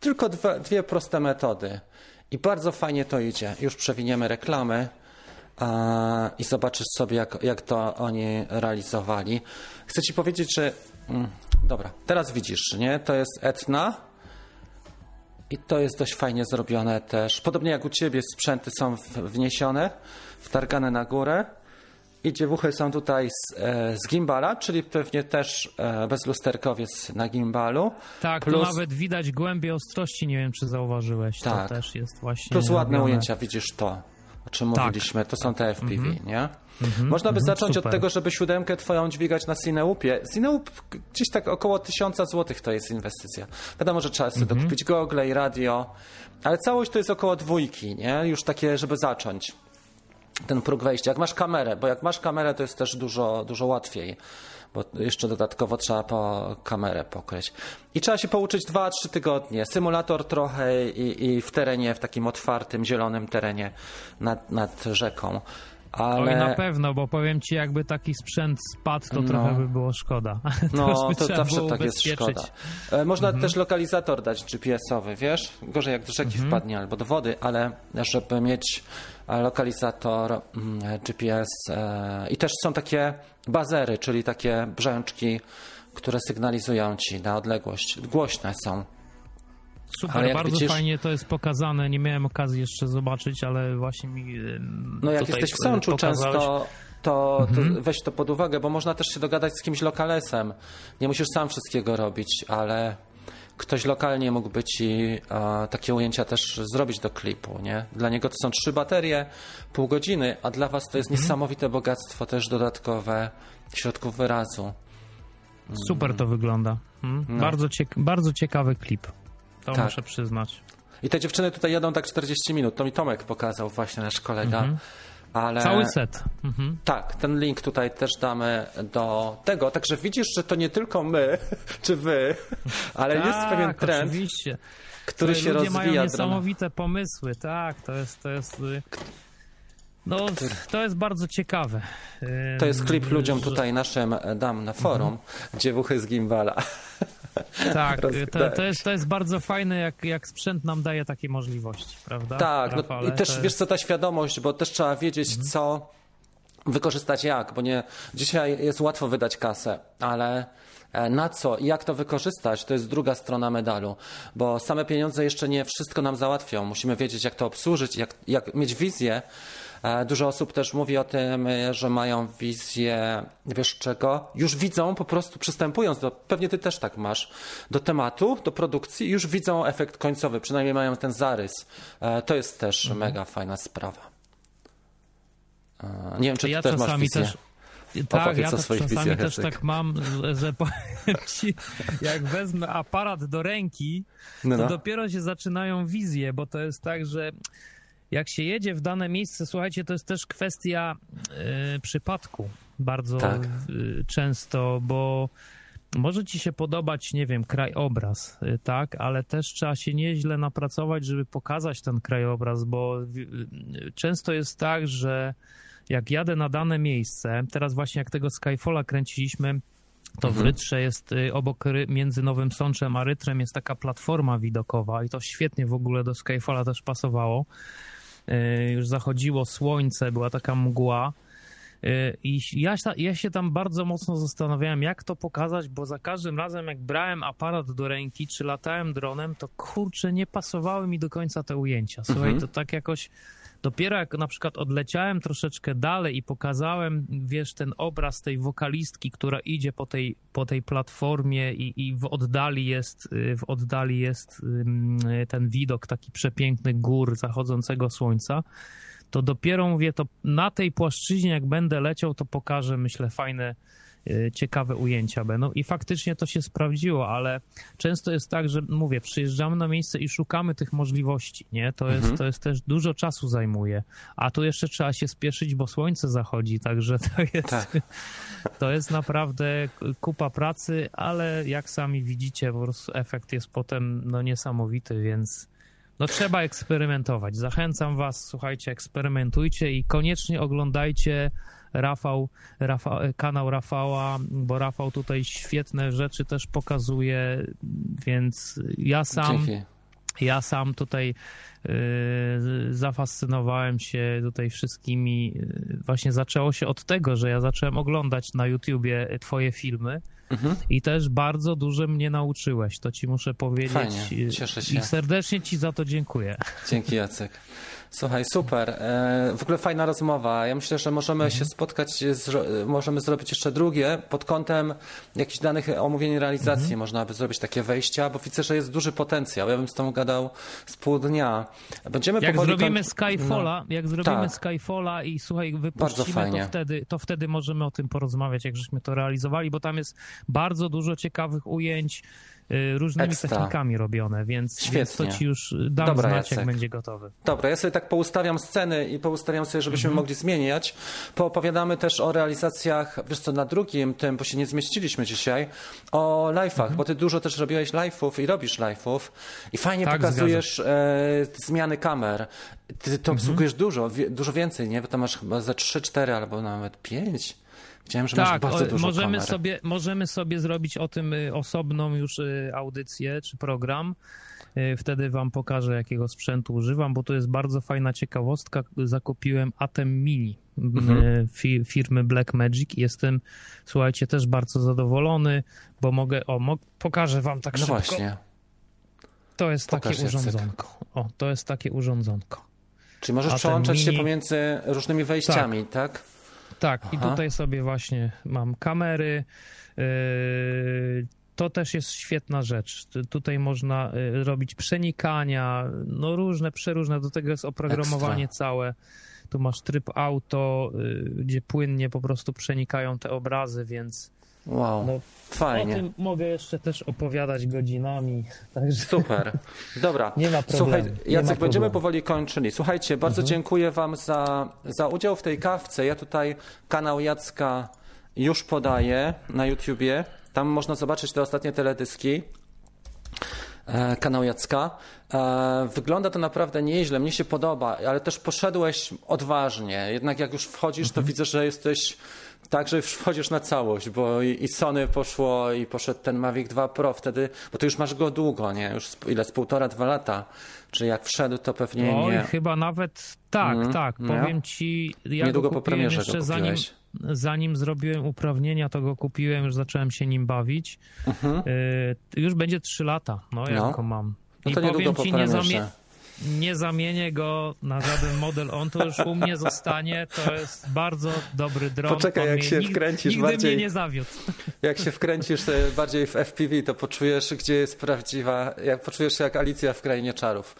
Tylko dwa, dwie proste metody. I bardzo fajnie to idzie. Już przewiniemy reklamy a, i zobaczysz sobie, jak, jak to oni realizowali. Chcę ci powiedzieć, że... Mm, dobra, teraz widzisz, nie? To jest Etna. I to jest dość fajnie zrobione też. Podobnie jak u ciebie sprzęty są wniesione, wtargane na górę. I dziewuchy są tutaj z, e, z gimbala, czyli pewnie też e, bezlusterkowiec na gimbalu. Tak, Plus- tu nawet widać głębię ostrości, nie wiem czy zauważyłeś, Tak. to też jest właśnie Plus ładne robione. ujęcia, widzisz to, o czym Tak. mówiliśmy. To są te FPV, nie? Można by mhm, zacząć od super. tego, żeby siódemkę twoją dźwigać na Cineupie. Cineup gdzieś tak około tysiąca złotych to jest inwestycja. Wiadomo, że trzeba sobie Mhm. dokupić gogle i radio, ale całość to jest około dwójki, nie? Już takie, żeby zacząć ten próg wejścia. Jak masz kamerę, bo jak masz kamerę, to jest też dużo, dużo łatwiej, bo jeszcze dodatkowo trzeba po kamerę pokryć. I trzeba się pouczyć 2-3 tygodnie. Symulator trochę i, i w terenie, w takim otwartym, zielonym terenie nad, nad rzeką. Ale... Oj, na pewno, bo powiem ci, jakby taki sprzęt spadł, to No. trochę by było szkoda. No, to trzeba zawsze tak jest szkoda. E, Można też lokalizator dać GPS-owy, wiesz? Gorzej jak do rzeki wpadnie albo do wody, ale żeby mieć e, lokalizator mm, GPS e, i też są takie bazery, czyli takie brzęczki, które sygnalizują ci na odległość. Głośne są. Super, bardzo widzisz- fajnie to jest pokazane. Nie miałem okazji jeszcze zobaczyć, ale właśnie mi. No jak jesteś w Sączu pokazałeś. często, to, to Mhm. weź to pod uwagę, bo można też się dogadać z kimś lokalesem. Nie musisz sam wszystkiego robić, ale ktoś lokalnie mógłby ci e, takie ujęcia też zrobić do klipu, nie? Dla niego to są trzy baterie, pół godziny, a dla was to jest Mhm. niesamowite bogactwo też dodatkowe środków wyrazu. Super to wygląda. Mm? Bardzo, ciek- bardzo ciekawy klip. To Tak. muszę przyznać. I te dziewczyny tutaj jadą tak 40 minut, to mi Tomek pokazał właśnie nasz kolega. Ale... Cały set. Mhm. Tak, ten link tutaj też damy do tego. Także widzisz, że to nie tylko my, czy wy, ale jest tak, pewien trend, Oczywiście. który się Ludzie mają rozwija. niesamowite pomysły, tak, to jest, to jest, y, no, to jest bardzo ciekawe. To jest klip Ym, ludziom tutaj naszym e, dam na forum, Mhm. dziewuchy z Gimbala. Tak, to, to, jest, to jest bardzo fajne, jak, jak sprzęt nam daje takie możliwości, prawda? Tak, no, i też To wiesz jest- co, ta świadomość, bo też trzeba wiedzieć, Mhm. co wykorzystać jak, bo nie, dzisiaj jest łatwo wydać kasę, ale e, na co i jak to wykorzystać, to jest druga strona medalu, bo same pieniądze jeszcze nie wszystko nam załatwią. Musimy wiedzieć, jak to obsłużyć, jak, jak mieć wizję. E, Dużo osób też mówi o tym, e, że mają wizję, wiesz czego? Już widzą po prostu przystępując do, pewnie ty też tak masz, do tematu, do produkcji, już widzą efekt końcowy, przynajmniej mają ten zarys. E, To jest też Mhm. mega fajna sprawa. Nie wiem, czy ty ja też masz wizję. też. Tak, Opowiedz ja też swoich czasami też tak mam, że powiem ci, jak wezmę aparat do ręki, No, to no. dopiero się zaczynają wizje, bo to jest tak, że jak się jedzie w dane miejsce, słuchajcie, to jest też kwestia e, przypadku bardzo Tak. e, często, bo może ci się podobać, nie wiem, krajobraz, y, tak, ale też trzeba się nieźle napracować, żeby pokazać ten krajobraz, bo y, y, często jest tak, że jak jadę na dane miejsce, teraz właśnie jak tego Skyfalla kręciliśmy, to w Rytrze jest y, obok, między Nowym Sączem a Rytrem jest taka platforma widokowa i to świetnie w ogóle do Skyfalla też pasowało. Y, Już zachodziło słońce, była taka mgła. Y, I ja, się- ja się tam bardzo mocno zastanawiałem, jak to pokazać, bo za każdym razem, jak brałem aparat do ręki, czy latałem dronem, to kurczę, nie pasowały mi do końca te ujęcia. Słuchaj, to tak jakoś. Dopiero jak na przykład odleciałem troszeczkę dalej i pokazałem, wiesz, ten obraz tej wokalistki, która idzie po tej, po tej platformie i, i w oddali jest, y, w oddali jest ten widok taki przepiękny gór zachodzącego słońca, to dopiero mówię, to na tej płaszczyźnie, jak będę leciał, to pokażę, myślę, fajne, ciekawe ujęcia będą. I faktycznie to się sprawdziło, ale często jest tak, że mówię, przyjeżdżamy na miejsce i szukamy tych możliwości, nie? To jest, to jest też dużo czasu zajmuje. A tu jeszcze trzeba się spieszyć, bo słońce zachodzi, także to jest, Tak. to jest naprawdę kupa pracy, ale jak sami widzicie, po prostu efekt jest potem no, niesamowity, więc no trzeba eksperymentować. Zachęcam was, słuchajcie, eksperymentujcie i koniecznie oglądajcie Rafał, Rafa, kanał Rafała, bo Rafał tutaj świetne rzeczy też pokazuje, więc ja sam Dzięki. ja sam tutaj y, zafascynowałem się tutaj wszystkimi. y, Właśnie zaczęło się od tego, że ja zacząłem oglądać na YouTubie twoje filmy Mhm. i też bardzo dużo mnie nauczyłeś. To ci muszę powiedzieć. Fajnie, Y, cieszę się. I serdecznie ci za to dziękuję. Dzięki Jacek. Słuchaj, super. E, W ogóle fajna rozmowa. Ja myślę, że możemy Mhm. się spotkać, zro- możemy zrobić jeszcze drugie pod kątem jakichś danych omówień realizacji. Mhm. Można by zrobić takie wejścia, bo widzę, że jest duży potencjał. Ja bym z tą gadał z pół dnia. Będziemy Jak powoli zrobimy Skyfalla, jak zrobimy Tak. Skyfalla i słuchaj, wypuścimy to wtedy, to wtedy możemy o tym porozmawiać, jak żeśmy to realizowali, bo tam jest bardzo dużo ciekawych ujęć różnymi Ekstra. technikami robione, więc, więc to ci już dam Dobra, znać, Jacek. jak będzie gotowy. Dobra, ja sobie tak poustawiam sceny i poustawiam sobie, żebyśmy Mhm. mogli zmieniać. Poopowiadamy też o realizacjach, wiesz co, na drugim tym, bo się nie zmieściliśmy dzisiaj, o live'ach, Mhm. bo ty dużo też robiłeś live'ów i robisz live'ów i fajnie Tak, pokazujesz e, zmiany kamer. Ty Mhm. to obsługujesz dużo, wie, dużo więcej, nie? Bo tam masz chyba ze 3, 4 albo nawet 5. Widziałem, że Tak, bardzo dużo możemy, kamer. sobie, możemy sobie zrobić o tym y, osobną już y, audycję czy program. Y, Wtedy wam pokażę, jakiego sprzętu używam, bo to jest bardzo fajna ciekawostka. Zakupiłem Atem Mini Mhm. fi, firmy Blackmagic. Jestem, słuchajcie, też bardzo zadowolony, bo mogę, o, mo, pokażę wam tak No szybko. właśnie. To jest Pokaż, takie urządzonko. O, to jest takie urządzonko. Czyli możesz Atem przełączać się Mini- pomiędzy różnymi wejściami, tak? Tak, i Aha. tutaj sobie właśnie mam kamery. Yy, To też jest świetna rzecz. Tu- Tutaj można y, robić przenikania, no różne, przeróżne. Do tego jest oprogramowanie Ekstra. całe. Tu masz tryb auto, y, gdzie płynnie po prostu przenikają te obrazy, więc Wow, no, fajnie. o tym mogę jeszcze też opowiadać godzinami. Także Super. Dobra. Nie ma problemu. Słuchaj, Jacek, będziemy powoli kończyli. Słuchajcie, bardzo dziękuję Wam za, za udział w tej kawce. Ja tutaj kanał Jacka już podaję na YouTubie. Tam można zobaczyć te ostatnie teledyski. e, kanał Jacka. E, wygląda to naprawdę nieźle, mnie się podoba, ale też poszedłeś odważnie. Jednak jak już wchodzisz, to widzę, że jesteś tak, że już wchodzisz na całość, bo i, i Sony poszło i poszedł ten Mavic 2 Pro wtedy, bo ty już masz go długo, nie? Już ile, z półtora, dwa lata. Czy jak wszedł, to pewnie Oj, nie. chyba nawet tak, Mhm, tak. no. Powiem ci, ja Niedługo go po kupiłem premierze jeszcze zanim, zanim zrobiłem uprawnienia, to go kupiłem, już zacząłem się nim bawić. Y, już będzie 3 lata, no Mhm. No. go mam. No I to niedługo powiem po ci, nie, premierze. Nie zamienię go na żaden model, on to już u mnie zostanie, to jest bardzo dobry dron. Poczekaj, jak się wkręcisz nigdy bardziej- mnie nie zawiódł. Jak się wkręcisz bardziej w FPV, to poczujesz, gdzie jest prawdziwa, jak poczujesz się jak Alicja w Krainie Czarów.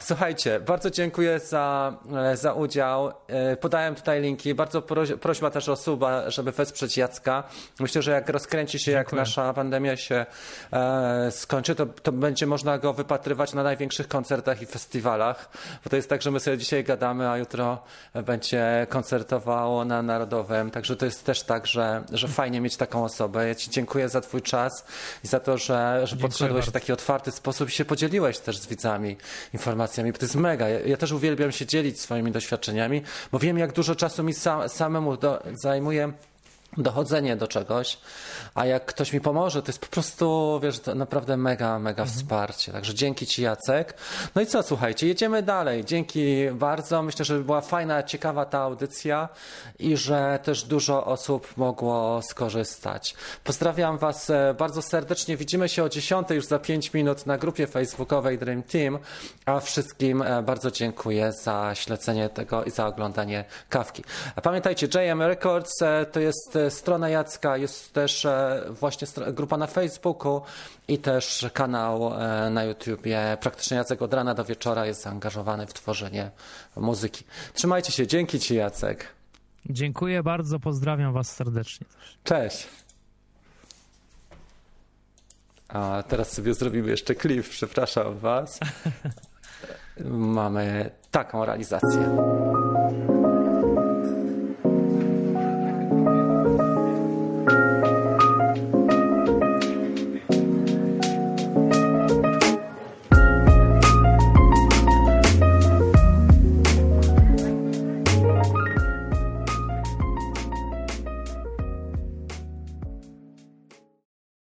Słuchajcie, bardzo dziękuję za, e, za udział. E, Podałem tutaj linki. Bardzo proś- prośba też o suba, żeby wesprzeć Jacka. Myślę, że jak rozkręci się, jak Dziękuję. nasza pandemia się e, skończy, to, to będzie można go wypatrywać na największych koncertach i festiwalach. Bo to jest tak, że my sobie dzisiaj gadamy, a jutro będzie koncertowało na Narodowym. Także to jest też tak, że, że fajnie mieć taką osobę. Ja Ci dziękuję za Twój czas i za to, że, że Dziękuję podszedłeś w bardzo. taki otwarty sposób i się podzieliłeś też z widzami informacjami. Bo to jest mega. Ja, ja też uwielbiam się dzielić swoimi doświadczeniami, bo wiem, jak dużo czasu mi sam, samemu do, zajmuje dochodzenie do czegoś, a jak ktoś mi pomoże, to jest po prostu, wiesz, naprawdę mega, mega wsparcie. Także dzięki Ci, Jacek. No i co, słuchajcie, jedziemy dalej. Dzięki bardzo. Myślę, że była fajna, ciekawa ta audycja i że też dużo osób mogło skorzystać. Pozdrawiam Was e, bardzo serdecznie. Widzimy się o 10 już za 5 minut na grupie facebookowej Dream Team, a wszystkim e, bardzo dziękuję za śledzenie tego i za oglądanie kawki. A Pamiętajcie, JM Records e, to jest strona Jacka, jest też e, właśnie grupa na Facebooku i też kanał e, na YouTubie. Praktycznie Jacek od rana do wieczora jest zaangażowany w tworzenie muzyki. Trzymajcie się, dzięki Ci Jacek. Dziękuję bardzo, pozdrawiam was serdecznie. Cześć. A teraz sobie zrobimy jeszcze klip, przepraszam Was. Mamy taką realizację.